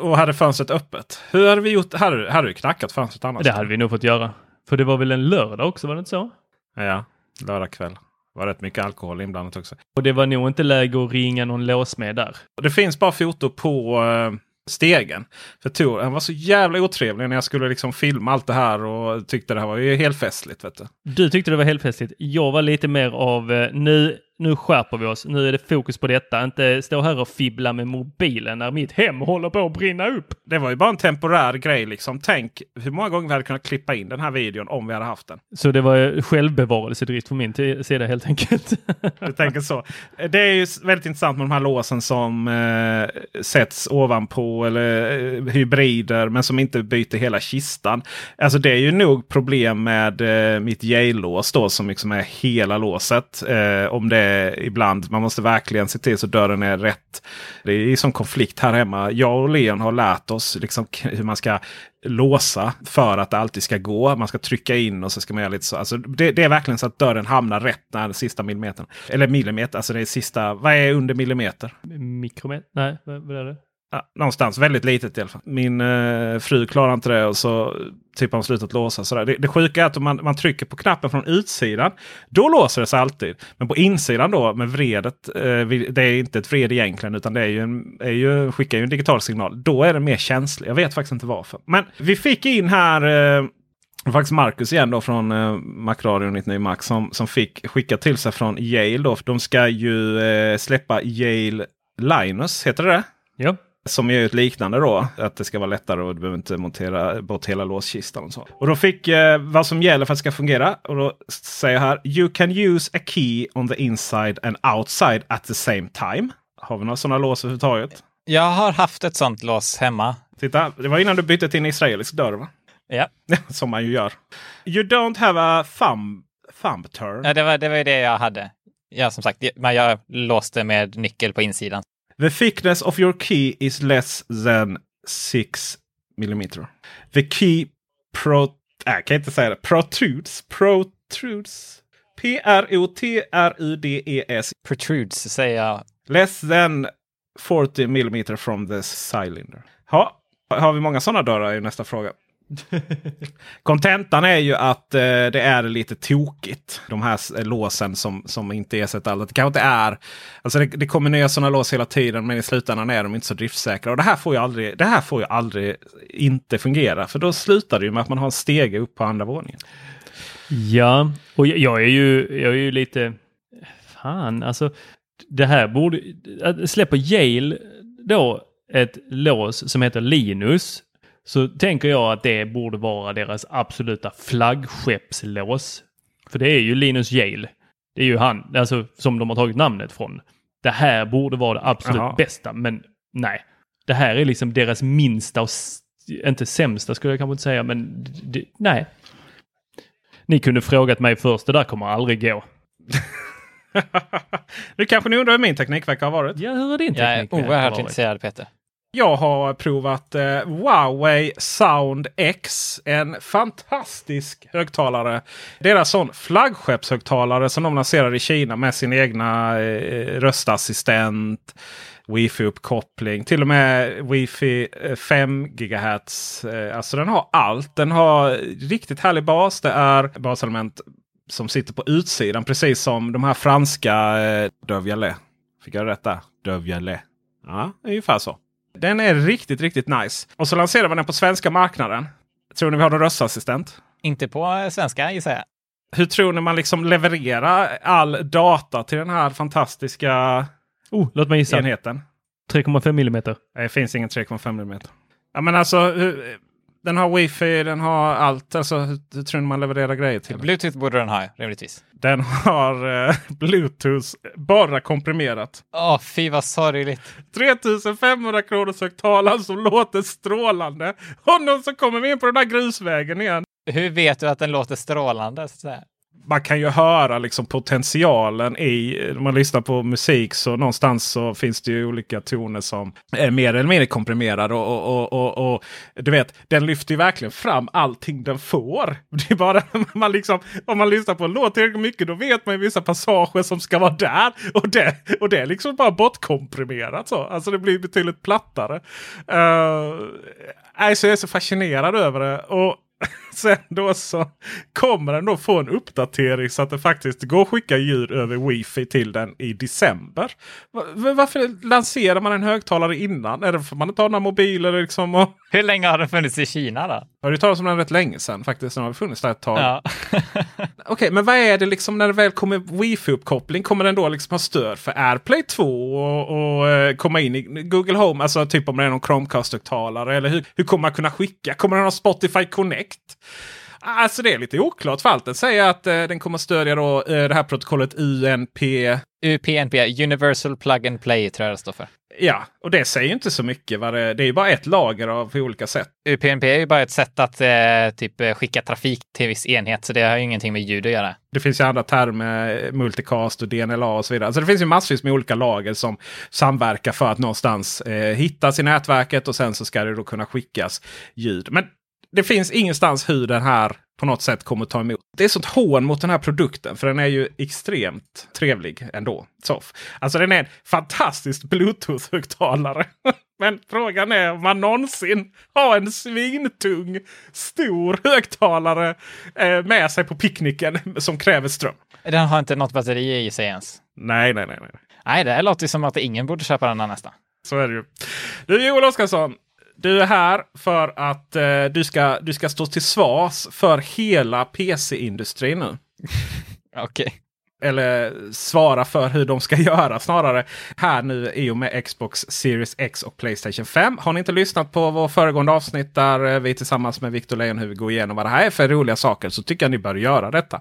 Och hade fönstret öppet. Hur hade vi gjort? Hade, hade du knackat fönstret annars? Det hade vi nog fått göra. För det var väl en lördag också, var det inte så? Ja, lördag kväll. Det var rätt mycket alkohol inblandat också. Och det var nog inte läge att ringa någon låsmed där. Det finns bara foto på uh, stegen. För Tor, han var så jävla otrevlig när jag skulle liksom filma allt det här och tyckte det här var ju helt festligt. Vet du. du tyckte det var helt festligt. Jag var lite mer av uh, nu nu skärper vi oss. Nu är det fokus på detta. Inte stå här och fibbla med mobilen när mitt hem håller på att brinna upp. Det var ju bara en temporär grej liksom. Tänk hur många gånger vi hade kunnat klippa in den här videon om vi hade haft den. Så det var självbevarelsedrift från min sida helt enkelt. [laughs] du tänker så. Det är ju väldigt intressant med de här låsen som eh, sätts ovanpå eller eh, hybrider men som inte byter hela kistan. Alltså det är ju nog problem med eh, mitt J-lås då som liksom är hela låset. Eh, om det Eh, ibland. Man måste verkligen se till så dörren är rätt. Det är som konflikt här hemma. Jag och Leon har lärt oss liksom hur man ska låsa för att det alltid ska gå. Man ska trycka in och så ska man göra lite så. Alltså det, det är verkligen så att dörren hamnar rätt när den sista millimetern. Eller millimeter, alltså det är sista. Vad är under millimeter? Mikrometer? Nej, vad är det? Ja, någonstans väldigt litet i alla fall. Min eh, fru klarar inte det och så typ har hon slutat låsa. Sådär. Det, det sjuka är att om man, man trycker på knappen från utsidan. Då låser det sig alltid. Men på insidan då med vredet. Eh, det är inte ett vred egentligen utan det är ju en, är ju, skickar ju en digital signal. Då är den mer känslig. Jag vet faktiskt inte varför. Men vi fick in här eh, faktiskt Marcus igen då från eh, Macradio 99 Max som, som fick skicka till sig från Yale. Då. De ska ju eh, släppa Yale Linus, heter det det Ja. Som är ett liknande då. Att det ska vara lättare och du behöver inte montera bort hela låskistan. Och, så. och då fick eh, vad som gäller för att det ska fungera. Och då säger jag här. You can use a key on the inside and outside at the same time. Har vi några sådana lås överhuvudtaget? Jag har haft ett sånt lås hemma. Titta, det var innan du bytte till en israelisk dörr va? Ja. [laughs] som man ju gör. You don't have a thumb, thumb turn. Ja, det var, det var det jag hade. Ja, som sagt, men jag låste med nyckel på insidan. The thickness of your key is less than 6 millimeter. The key pro... Äh, jag kan inte säga det. Protrudes. Protrudes. P-R-O-T-R-U-D-E-S. Protrudes säger jag. Less than 40 millimeter from the cylinder. Ha, har vi många sådana dörrar i nästa fråga? [laughs] Kontentan är ju att eh, det är lite tokigt. De här eh, låsen som, som inte ersätter allt. Det kanske inte är. Alltså det, det kommer nya sådana lås hela tiden men i slutändan är de inte så driftsäkra. Och det här får ju aldrig, det här får ju aldrig inte fungera. För då slutar det ju med att man har en stege upp på andra våningen. Ja, och jag, jag är ju, jag är ju lite... Fan, alltså. Det här borde... Släpper Yale då ett lås som heter Linus så tänker jag att det borde vara deras absoluta flaggskeppslås. För det är ju Linus Yale. Det är ju han, alltså som de har tagit namnet från. Det här borde vara det absolut Jaha. bästa, men nej. Det här är liksom deras minsta och inte sämsta skulle jag kanske inte säga, men nej. Ni kunde frågat mig först, det där kommer aldrig gå. [laughs] nu kanske ni undrar hur min teknikvecka har varit? Ja, hur är din Jag är oerhört intresserad Peter. Jag har provat eh, Huawei Sound X. En fantastisk högtalare. Deras sån flaggskeppshögtalare som de lanserar i Kina med sin egna eh, röstassistent. Wifi-uppkoppling. Till och med Wifi eh, 5 GHz. Eh, alltså den har allt. Den har riktigt härlig bas. Det är baselement som sitter på utsidan. Precis som de här franska eh, Dövjale. Fick jag rätt där? Dövjale. Ja, ungefär så. Den är riktigt, riktigt nice. Och så lanserar man den på svenska marknaden. Tror ni vi har någon röstassistent? Inte på eh, svenska gissar jag. Hur tror ni man liksom levererar all data till den här fantastiska Oh, låt mig gissa. enheten? 3,5 millimeter. Nej, Det finns ingen 3,5 mm. Ja, men alltså, den har wifi, den har allt. Alltså, hur, hur tror ni man levererar grejer till? Bluetooth borde den ha, rimligtvis. Den har eh, [laughs] Bluetooth bara komprimerat. Åh, fy vad sorgligt. 3500 kronors högtalare som låter strålande. Och någon som kommer in på den där grusvägen igen. Hur vet du att den låter strålande? Så? Man kan ju höra liksom potentialen i, när man lyssnar på musik så någonstans så finns det ju olika toner som är mer eller mindre komprimerade. Och, och, och, och, och du vet, den lyfter ju verkligen fram allting den får. [laughs] Det är bara man liksom, om man lyssnar på en låt tillräckligt mycket då vet man ju vissa passager som ska vara där. Och det, och det är liksom bara bortkomprimerat så. Alltså det blir betydligt plattare. Uh, alltså jag är så fascinerad över det. Och [laughs] [laughs] Sen då så kommer den då få en uppdatering så att det faktiskt går att skicka ljud över wifi till den i december. Va- Varför lanserar man en högtalare innan? Är det för man inte har några mobiler liksom? Och... [laughs] Hur länge har den funnits i Kina då? Har du talat om den rätt länge sedan faktiskt? Den har funnits där ett tag. Ja. [laughs] Okej, men vad är det liksom när det väl kommer wifi-uppkoppling? Kommer den då liksom ha stöd för AirPlay 2 och, och eh, komma in i Google Home? Alltså typ om det är någon Chromecast-högtalare. Eller hur, hur kommer man kunna skicka? Kommer den ha Spotify Connect? Alltså det är lite oklart. Den säger att eh, den kommer stödja då, eh, det här protokollet UNP. UPnP, Universal Plug and Play tror jag det står för. Ja, och det säger ju inte så mycket. Vad det, det är ju bara ett lager av på olika sätt. UPnP är ju bara ett sätt att eh, typ eh, skicka trafik till viss enhet, så det har ju ingenting med ljud att göra. Det finns ju andra termer, multicast och DNLA och så vidare. Alltså det finns ju massvis med olika lager som samverkar för att någonstans eh, hittas i nätverket och sen så ska det då kunna skickas ljud. Men det finns ingenstans hur den här på något sätt kommer ta emot. Det är sånt hån mot den här produkten för den är ju extremt trevlig ändå. Soff. Alltså den är en fantastisk Bluetooth-högtalare. [laughs] Men frågan är om man någonsin har en svintung stor högtalare eh, med sig på picknicken [laughs] som kräver ström. Den har inte något batteri i sig ens. Nej, nej, nej. nej. Nej, det låter som att ingen borde köpa den här nästan. Så är det ju. Du Joel Oscarsson. Du är här för att eh, du, ska, du ska stå till svars för hela PC-industrin nu. [laughs] Okej. Eller svara för hur de ska [laughs] göra snarare. Här nu i och med Xbox Series X och Playstation 5. Har ni inte lyssnat på vår föregående avsnitt där eh, vi tillsammans med Victor Leijonhufvud går igenom vad det här är för roliga saker så tycker jag ni bör göra detta.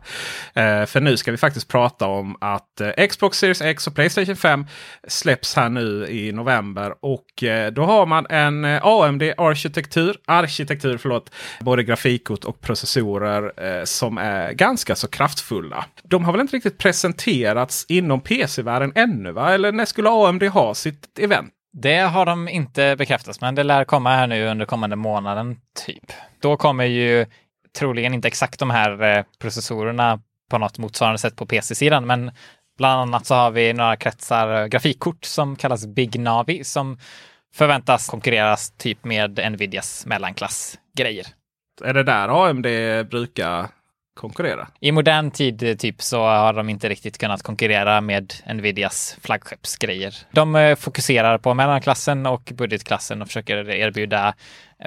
Eh, för nu ska vi faktiskt prata om att eh, Xbox Series X och Playstation 5 släpps här nu i november. Och eh, då har man en eh, AMD-arkitektur, arkitektur, förlåt, både grafikkort och processorer eh, som är ganska så kraftfulla. De har väl inte riktigt presenterats inom PC-världen ännu va? Eller när skulle AMD ha sitt event? Det har de inte bekräftat, men det lär komma här nu under kommande månaden, typ. Då kommer ju troligen inte exakt de här eh, processorerna på något motsvarande sätt på PC-sidan, men bland annat så har vi några kretsar eh, grafikkort som kallas Big Navi som förväntas konkurreras typ med Nvidias mellanklassgrejer. Är det där AMD brukar konkurrera? I modern tid typ så har de inte riktigt kunnat konkurrera med Nvidias flaggskeppsgrejer. De eh, fokuserar på mellanklassen och budgetklassen och försöker erbjuda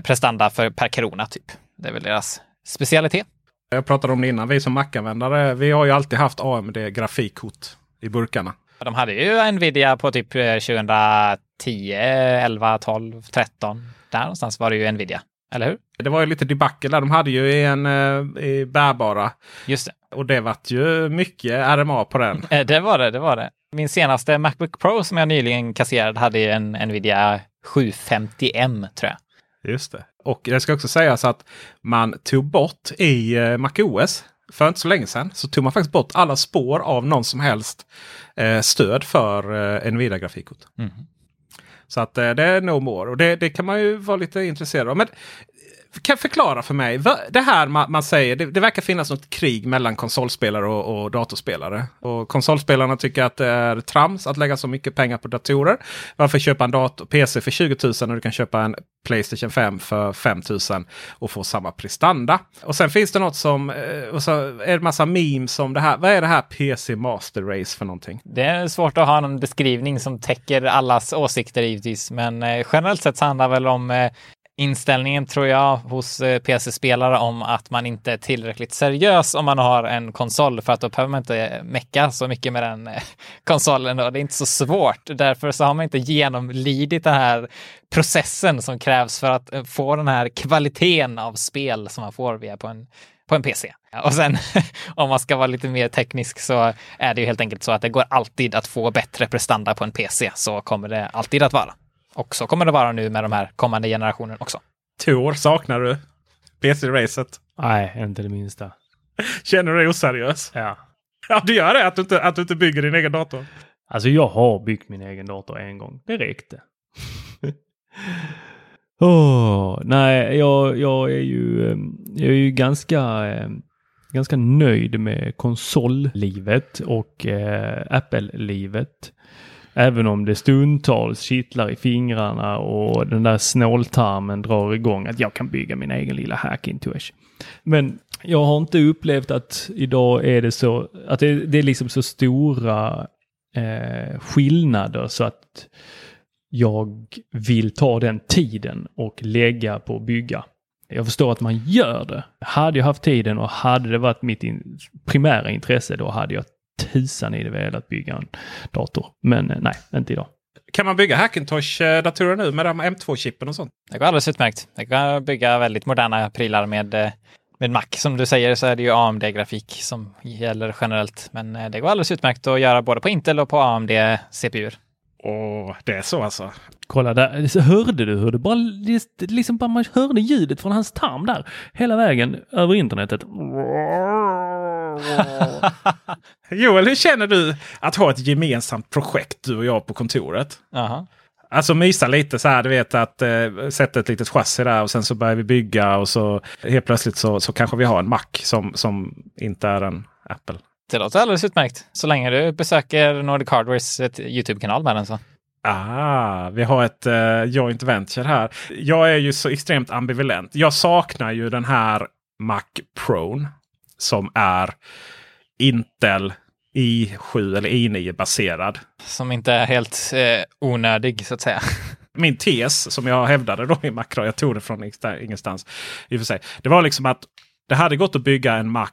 prestanda för per krona typ. Det är väl deras specialitet. Jag pratade om det innan. Vi som Mac-användare, vi har ju alltid haft AMD grafikkort i burkarna. De hade ju Nvidia på typ 2010, 11, 12, 13. Där någonstans var det ju Nvidia. Eller hur? Det var ju lite debacle där. De hade ju en eh, i bärbara. Just det. Och det vart ju mycket RMA på den. [laughs] Eh, Det var det, det var det. Min senaste Macbook Pro som jag nyligen kasserade hade en Nvidia 750M tror jag. Just det. Och det ska också sägas att man tog bort i eh, MacOS för inte så länge sedan så tog man faktiskt bort alla spår av någon som helst eh, stöd för eh, Nvidia-grafikkort. Mm. Så att eh, det är no more. Och det, det kan man ju vara lite intresserad av. Men kan förklara för mig. Det här man, man säger, det, det verkar finnas något krig mellan konsolspelare och, och datorspelare. Och konsolspelarna tycker att det är trams att lägga så mycket pengar på datorer. Varför köpa en dator, PC för 20 000 när du kan köpa en Playstation 5 för 5 000 och få samma prestanda. Och sen finns det något som, eh, och så är det massa memes om det här. Vad är det här PC Master Race för någonting? Det är svårt att ha en beskrivning som täcker allas åsikter givetvis, men eh, generellt sett så handlar det väl om eh, inställningen tror jag hos eh, PC-spelare om att man inte är tillräckligt seriös om man har en konsol för att då behöver man inte eh, mecka så mycket med den eh, [laughs] konsolen och det är inte så svårt. Därför så har man inte genomlidit den här processen som krävs för att få den här kvaliteten av spel som man får via på en på en PC. Och sen [laughs] om man ska vara lite mer teknisk så är det ju helt enkelt så att det går alltid att få bättre prestanda på en PC. Så kommer det alltid att vara. Och så kommer det vara nu med de här kommande generationerna också. Tor saknar du PC-racet? Nej, inte det minsta. [laughs] Känner du dig oseriös? Ja. Ja, du gör det? Att du inte, att du inte bygger din egen dator? Alltså jag har byggt min egen dator en gång. Det räckte. [laughs] Åh, nej, jag, jag är ju, eh, jag är ju ganska, eh, ganska nöjd med konsollivet och eh, Apple-livet. Även om det stundtals kittlar i fingrarna och den där snåltarmen drar igång att jag kan bygga min egen lilla Hackintosh. Men jag har inte upplevt att idag är det så, att det, det är liksom så stora eh, skillnader så att jag vill ta den tiden och lägga på att bygga. Jag förstår att man gör det. Hade jag haft tiden och hade det varit mitt in primära intresse då hade jag tusan i det velat bygga en dator. Men eh, nej, inte idag. Kan man bygga Hackintosh-datorer nu med de M2-chippen och sånt? Det går alldeles utmärkt. Det går att bygga väldigt moderna prylar med, eh, med Mac. Som du säger så är det ju AMD-grafik som gäller generellt. Men eh, det går alldeles utmärkt att göra både på Intel och på AMD-CPUer. Åh, det är så alltså? Kolla där, så hörde du hur det bara, liksom bara man hörde ljudet från hans tarm där hela vägen över internetet. Joel, hur känner du att ha ett gemensamt projekt du och jag på kontoret? Jaha. Alltså mysa lite så här, du vet att eh, sätta ett litet chassi där och sen så börjar vi bygga och så helt plötsligt så, så kanske vi har en Mac som, som inte är en Apple. Det låter alldeles utmärkt. Så länge du besöker Nordic Hardwares YouTube-kanal med den så. Ah, vi har ett eh, joint venture här. Jag är ju så extremt ambivalent. Jag saknar ju den här Mac Pro som är Intel i7 eller i9 baserad. Som inte är helt eh, onödig så att säga. [laughs] Min tes som jag hävdade då i Macro, jag tog det från ingenstans- ingenstans. I och för sig. Det var liksom att det hade gått att bygga en Mac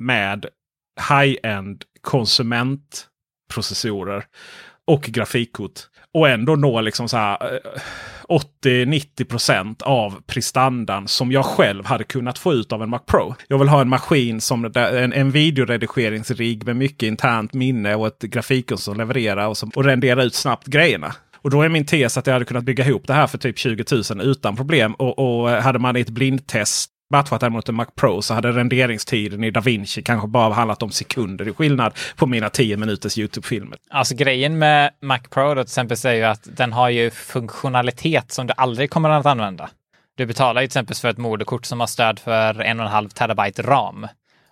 med high-end konsumentprocessorer och grafikkort. Och ändå nå liksom så här eh, 80-90% av prestandan som jag själv hade kunnat få ut av en Mac Pro. Jag vill ha en maskin som en, en videoredigeringsrigg med mycket internt minne och ett grafikkort som levererar och, som, och rendera ut snabbt grejerna. Och då är min tes att jag hade kunnat bygga ihop det här för typ 20 000 utan problem. Och, och hade man i ett blindtest matchat den mot en Mac Pro så hade renderingstiden i DaVinci kanske bara handlat om sekunder i skillnad på mina 10 minuters YouTube-filmer. Alltså grejen med Mac Pro då till exempel är ju att den har ju funktionalitet som du aldrig kommer att använda. Du betalar ju till exempel för ett moderkort som har stöd för en och en halv terabyte ram.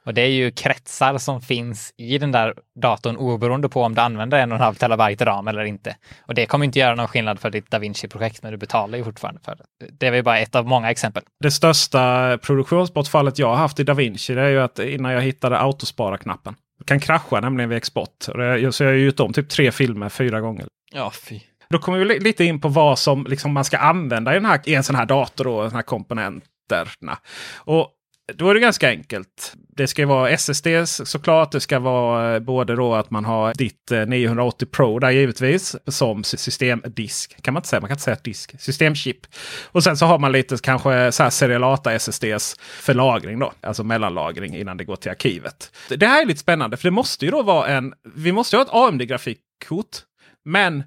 Och det är ju kretsar som finns i den där datorn oberoende på om du använder en och en halv terabyte ram eller inte. Och det kommer inte göra någon skillnad för ditt DaVinci-projekt, men du betalar ju fortfarande för det. Det är väl bara ett av många exempel. Det största produktionsbortfallet jag har haft i DaVinci det är ju att innan jag hittade autospara-knappen. kan krascha nämligen vid export. Så jag har gjort om typ tre filmer fyra gånger. Ja, fy. Då kommer vi lite in på vad som liksom man ska använda i, den här, i en sån här dator. Och den här komponenterna. Och då är det ganska enkelt. Det ska vara SSD såklart. Det ska vara eh, både då att man har ditt eh, 980 Pro där givetvis som systemdisk. Kan man inte säga. Man kan inte säga disk. Systemchip. Och sen så har man lite kanske så här serialata SSDs för lagring då. Alltså mellanlagring innan det går till arkivet. Det här är lite spännande för det måste ju då vara en. Vi måste ha ett AMD-grafikkort. Men eh,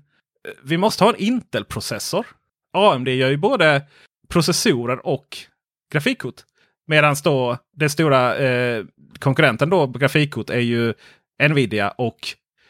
vi måste ha en Intel-processor. AMD gör ju både processorer och grafikkort. Medan då den stora eh, konkurrenten då på grafikkort är ju Nvidia och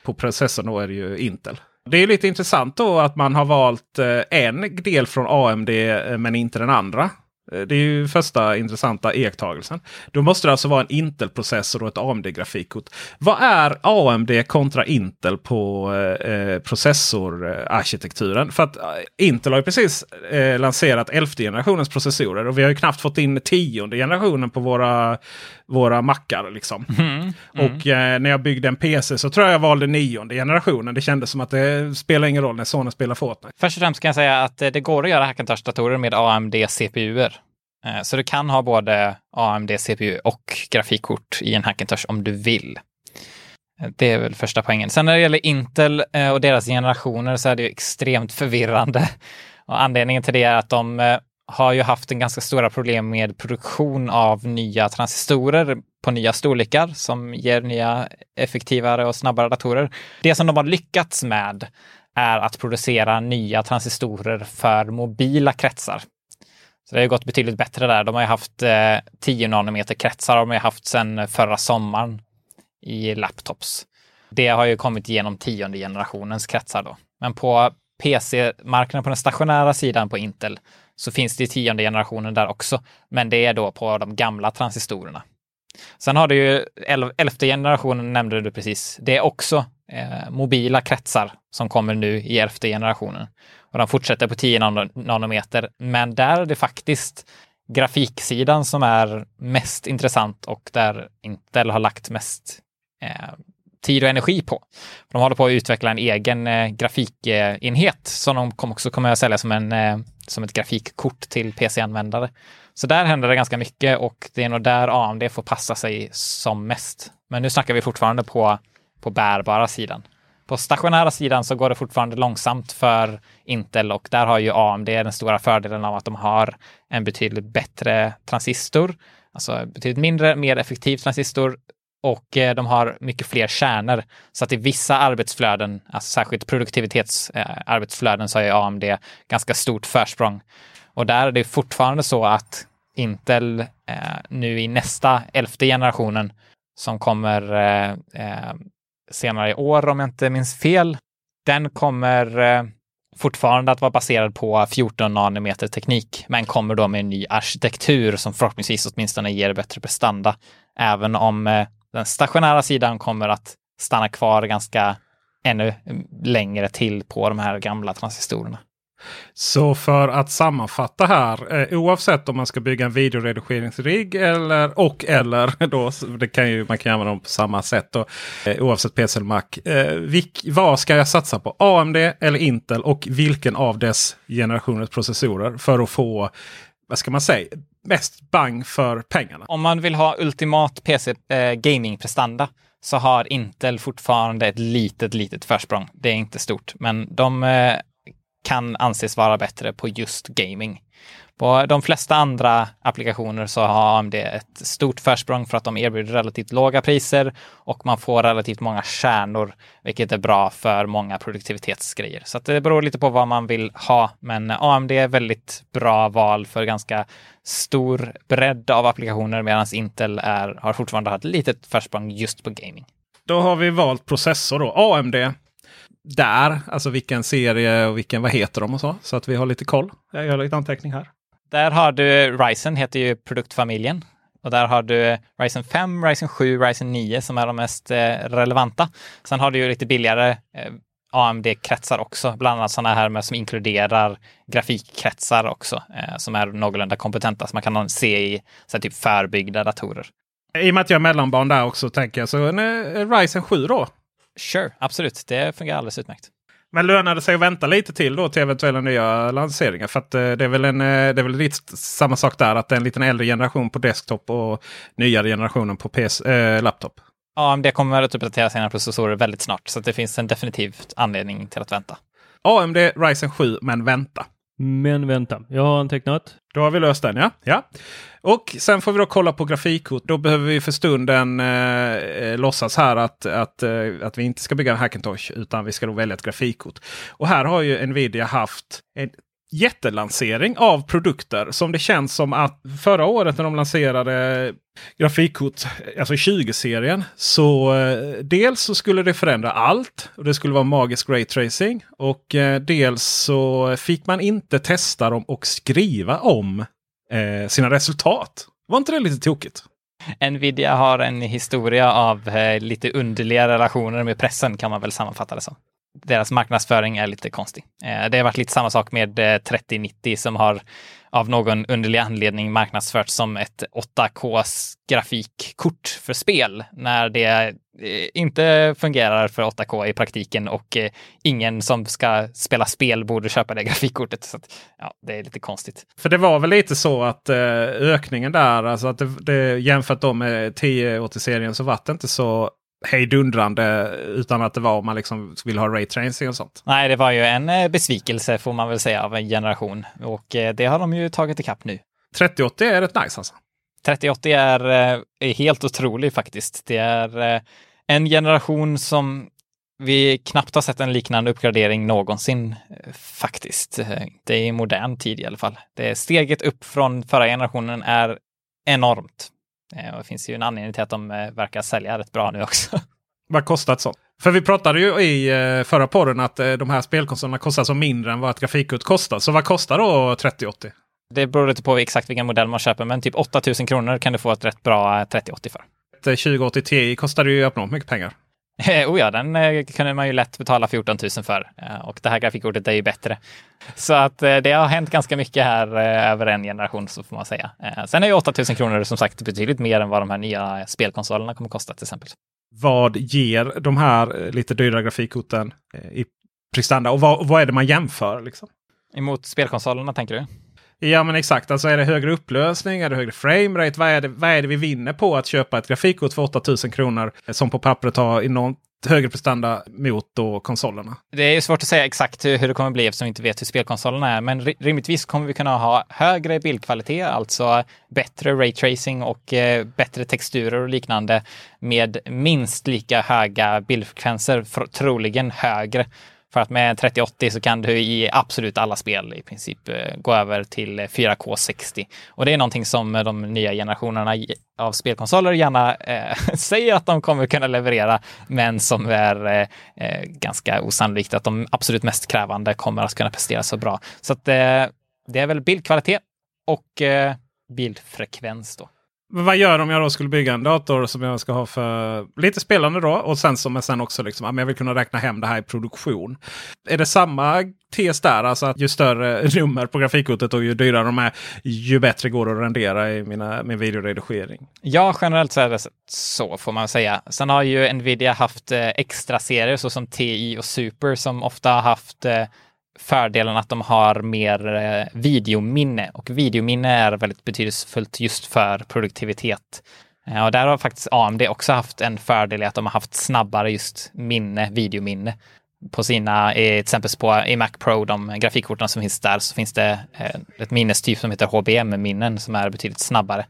på processorn då är det ju Intel. Det är lite intressant då att man har valt eh, en del från AMD eh, men inte den andra. Eh, det är ju första intressanta iakttagelsen. Då måste det alltså vara en Intel-processor och ett AMD-grafikkort. Vad är AMD kontra Intel på eh, processorarkitekturen? För att eh, Intel har ju precis eh, lanserat elfte generationens processorer och vi har ju knappt fått in tionde generationen på våra, våra mackar. Liksom. Mm, mm. Och eh, när jag byggde en PC så tror jag jag valde nionde generationen. Det kändes som att det spelar ingen roll när sonen spelar Fortnite. Först och främst kan jag säga att det går att göra Hackintosh-datorer med AMD CPUer. Eh, Eh, så du kan ha både AMD CPU och grafikkort i en Hackintosh om du vill. Eh, det är väl första poängen. Sen när det gäller Intel eh, och deras generationer så är det ju extremt förvirrande. [laughs] Och anledningen till det är att de har ju haft en ganska stora problem med produktion av nya transistorer på nya storlekar som ger nya effektivare och snabbare datorer. Det som de har lyckats med är att producera nya transistorer för mobila kretsar. Så det har ju gått betydligt bättre där. De har ju haft eh, 10 nanometer kretsar de har haft sedan förra sommaren i laptops. Det har ju kommit genom tionde generationens kretsar då. Men på PC-marknaden på den stationära sidan på Intel så finns det tionde generationen där också. Men det är då på de gamla transistorerna. Sen har du ju elfte generationen nämnde du precis. Det är också eh, mobila kretsar som kommer nu i elfte generationen. Och de fortsätter på 10 nanometer. Men där är det faktiskt grafiksidan som är mest intressant och där Intel har lagt mest eh, tid och energi på. De håller på att utveckla en egen eh, grafikenhet som de kom också kommer att sälja som, en, eh, som ett grafikkort till PC-användare. Så där händer det ganska mycket och det är nog där AMD får passa sig som mest. Men nu snackar vi fortfarande på, på bärbara sidan. På stationära sidan så går det fortfarande långsamt för Intel och där har ju AMD den stora fördelen av att de har en betydligt bättre transistor, alltså betydligt mindre, mer effektiv transistor och eh, de har mycket fler kärnor. Så att i vissa arbetsflöden, alltså särskilt produktivitetsarbetsflöden, eh, så har ju AMD ganska stort försprång. Och där är det fortfarande så att Intel eh, nu i nästa elfte generationen som kommer eh, eh senare i år om jag inte minns fel. Den kommer eh, fortfarande att vara baserad på 14 nanometer teknik, men kommer då med en ny arkitektur som förhoppningsvis åtminstone ger bättre prestanda. Även om eh, den stationära sidan kommer att stanna kvar ganska ännu mm, längre till på de här gamla transistorerna. Så för att sammanfatta här. Eh, oavsett om man ska bygga en videoredigeringsrigg eller och eller [laughs] då. Det kan ju, man kan använda dem på samma sätt. Då, eh, oavsett PC eller Mac. Eh, vilk, vad ska jag satsa på? AMD eller Intel? Och vilken av dess generationers processorer? För att få, vad ska man säga, mest bang för pengarna. Om man vill ha ultimat PC eh, gaming-prestanda så har Intel fortfarande ett litet, litet försprång. Det är inte stort, men de eh, kan anses vara bättre på just gaming. På de flesta andra applikationer så har AMD ett stort försprång för att de erbjuder relativt låga priser och man får relativt många kärnor, vilket är bra för många produktivitetsgrejer. Så det beror lite på vad man vill ha, men AMD är väldigt bra val för ganska stor bredd av applikationer medan Intel är, har fortfarande ett litet försprång just på gaming. Då har vi valt processor då. AMD där, alltså vilken serie och vilken, vad heter de och så. Så att vi har lite koll. Jag gör lite anteckning här. Där har du Ryzen, heter ju produktfamiljen. Och där har du Ryzen 5, Ryzen 7, Ryzen 9 som är de mest eh, relevanta. Sen har du ju lite billigare eh, AMD-kretsar också, bland annat sådana här med, som inkluderar grafikkretsar också, eh, som är någorlunda kompetenta, som man kan se i så här, typ förbyggda datorer. I och med att jag är mellanbarn där också tänker jag så en eh, Ryzen 7 då. Sure, absolut. Det fungerar alldeles utmärkt. Men lönar det sig att vänta lite till då till eventuella nya lanseringar? För att eh, det är väl, en, eh, det är väl lite samma sak där. Att det är en liten äldre generation på desktop och nyare generationen på PC, äh, laptop. AMD kommer att uppdatera sina processorer väldigt snart. Så det finns en definitivt anledning till att vänta. AMD Ryzen 7, men vänta. Men vänta, jag har antecknat. Då har vi löst den ja. ja. Och sen får vi då kolla på grafikkort. Då behöver vi för stunden eh, eh, låtsas här att, att, eh, att vi inte ska bygga en Hackintosh utan vi ska då välja ett grafikkort. Och här har ju Nvidia haft en jättelansering av produkter som det känns som att förra året när de lanserade grafikkort, alltså 20-serien. Så eh, dels så skulle det förändra allt och det skulle vara magisk ray tracing Och eh, dels så fick man inte testa dem och skriva om eh, sina resultat. Var inte det lite tokigt? Nvidia har en historia av eh, lite underliga relationer med pressen kan man väl sammanfatta det som deras marknadsföring är lite konstig. Eh, det har varit lite samma sak med eh, 3090 som har av någon underlig anledning marknadsförts som ett 8K grafikkort för spel när det eh, inte fungerar för 8K i praktiken och ingen som ska spela spel borde köpa det [laughs] grafikkortet. Så att, ja, det är lite konstigt. För det var väl lite så att ökningen där, alltså att det, det jämfört då med 1080-serien så var det inte så hejdundrande utan att det var om man liksom vill ha raytracing och sånt. Nej, det var ju en eh, besvikelse får man väl säga av en generation och eh, det har de ju tagit ikapp nu. 3080 är rätt nice alltså. 3080 är, eh, är helt otrolig faktiskt. Det är en generation som vi knappt har sett en liknande uppgradering någonsin faktiskt. Det är i modern tid i alla fall. Det steget upp från förra generationen är enormt. Eh, och det finns ju en anledning till att de eh, verkar sälja rätt bra nu också. [laughs] Vad kostar ett sånt? För vi pratade ju i eh, förra podden att de här spelkonsolerna kostar så mindre än vad ett grafikkort kostar. Så vad kostar då 3080? Det beror lite på exakt vilken modell man köper, men typ 8000 kronor kan du få ett rätt bra 3080 för. Ett 2080 Ti kostar ju abnormt mycket pengar. Oh ja, den eh, kunde man ju lätt betala 14 000 för. Eh, och det här grafikkortet är ju bättre. Så att eh, det har hänt ganska mycket här över en generation, så får man säga. Sen är ju 8 000 kronor som sagt betydligt mer än vad de här nya spelkonsolerna kommer kosta till exempel. Vad ger de här lite dyrare grafikkorten i prestanda? Och vad, vad är det man jämför? Liksom? Emot spelkonsolerna tänker du? Ja men exakt, alltså är det högre upplösning, är det högre framerate? Vad är det, vad är det vi vinner på att köpa ett grafikkort för 8000 kronor eh, som på pappret har enormt högre prestanda mot då konsolerna? Det är svårt att säga exakt hur, hur det kommer bli eftersom vi inte vet hur spelkonsolerna är. Men rimligtvis kommer vi kunna ha högre bildkvalitet, alltså bättre raytracing och eh, bättre texturer och liknande med minst lika höga bildfrekvenser, troligen högre. För att med 3080 så kan du i absolut alla spel i princip eh, gå över till 4K 60. Och det är någonting som de nya generationerna av spelkonsoler gärna eh, [laughs] säger att de kommer kunna leverera, men som är eh, eh, ganska osannolikt att de absolut mest krävande kommer att kunna prestera så bra. Så att eh, det är väl bildkvalitet och eh, bildfrekvens då. Men vad gör om jag då skulle bygga en dator som jag ska ha för lite spelande då och sen som sen också liksom, jag vill kunna räkna hem det här i produktion. Är det samma tes där? Alltså att ju större [laughs] nummer på grafikkortet och ju dyrare de är, ju bättre går det att rendera i mina, min videoredigering? Ja, generellt så är det så får man säga. Sen har ju Nvidia haft eh, extra serier såsom TI och Super som ofta har haft eh, fördelen att de har mer eh, videominne och videominne är väldigt betydelsefullt just för produktivitet. Eh, och där har faktiskt AMD också haft en fördel i att de har haft snabbare just minne, videominne. På sina, till exempel på, i Mac Pro, de grafikkorten som finns där, så finns det eh, ett minnestyp som heter HBM-minnen som är betydligt snabbare.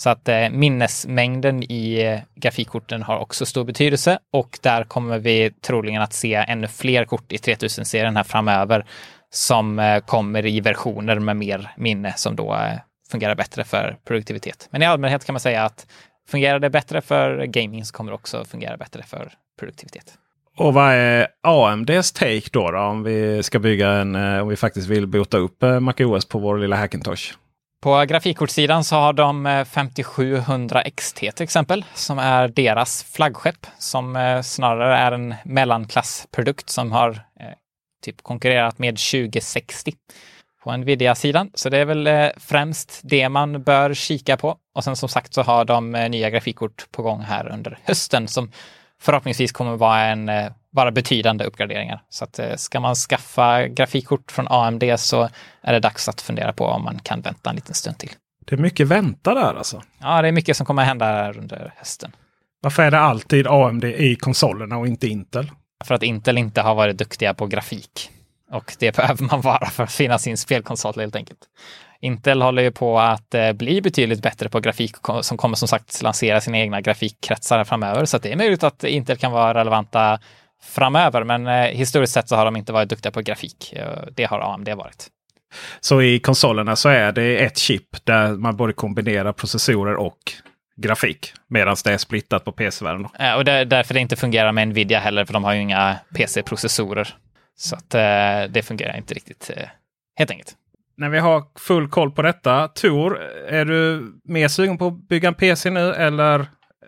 Så att eh, minnesmängden i eh, grafikkorten har också stor betydelse och där kommer vi troligen att se ännu fler kort i 3000-serien här framöver som eh, kommer i versioner med mer minne som då eh, fungerar bättre för produktivitet. Men i allmänhet kan man säga att fungerar det bättre för gaming så kommer det också fungera bättre för produktivitet. Och vad är AMDs take då, då om vi ska bygga en, eh, om vi faktiskt vill bota upp eh, MacOS på vår lilla Hackintosh? På grafikkortssidan så har de eh, 5700 XT till exempel, som är deras flaggskepp, som eh, snarare är en mellanklassprodukt som har eh, typ konkurrerat med 2060 på Nvidia-sidan. Så det är väl eh, främst det man bör kika på. Och sen som sagt så har de eh, nya grafikkort på gång här under hösten som förhoppningsvis kommer vara en vara betydande uppgraderingar. Så att ska man skaffa grafikkort från AMD så är det dags att fundera på om man kan vänta en liten stund till. Det är mycket vänta där alltså. Ja, det är mycket som kommer hända här under hösten. Varför är det alltid AMD i konsolerna och inte Intel? För att Intel inte har varit duktiga på grafik. Och det [laughs] behöver man vara för att finna sin spelkonsol helt enkelt. Intel håller ju på att eh, bli betydligt bättre på grafik som kommer som sagt lansera sina egna grafikkretsar framöver. Så det är möjligt att Intel kan vara relevanta framöver. Men eh, historiskt sett så har de inte varit duktiga på grafik. Det har AMD varit. Så i konsolerna så är det ett chip där man både kombinerar processorer och grafik. Medan det är splittat på PC-världen. Ja, och det därför det inte fungerar med Nvidia heller, för de har ju inga PC-processorer. Så att eh, det fungerar inte riktigt eh, helt enkelt. När vi har full koll på detta, Tor, är du mer sugen på att bygga en PC nu eller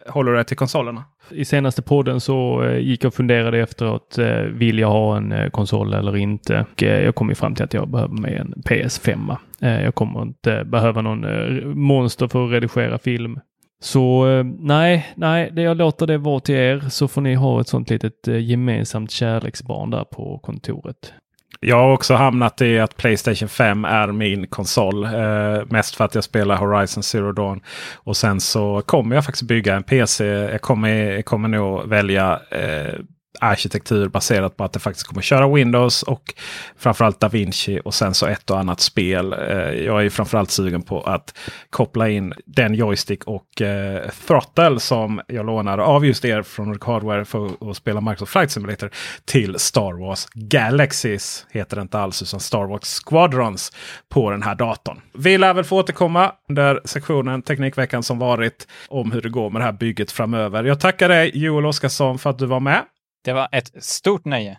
håller du dig till konsolerna? I senaste podden så eh, gick jag och funderade efteråt. Eh, vill jag ha en eh, konsol eller inte? Och jag kom ju fram till att jag behöver mig en PS5. Jag kommer inte behöva någon monster för att redigera film. Så nej, nej, jag låter det vara till er så får ni ha ett sånt litet gemensamt kärleksbarn där på kontoret. Jag har också hamnat i att Playstation 5 är min konsol. Eh, mest för att jag spelar Horizon Zero Dawn. Och sen så kommer jag faktiskt bygga en PC. Jag kommer, jag kommer nog välja eh, arkitektur baserat på att det faktiskt kommer köra Windows och framförallt DaVinci och sen så ett och annat spel. Eh, jag är framförallt sugen på att koppla in den joystick och eh, throttle som jag lånade av just er från Nordic Hardware för att spela Microsoft Flight Simulator till Star Wars Galaxies. Heter det inte alls utan Star Wars Squadrons på den här datorn. Vi lär väl få återkomma under sektionen Teknikveckan som varit om hur det går med det här bygget framöver. Jag tackar dig Joel Oskarsson för att du var med. Det var ett stort nöje.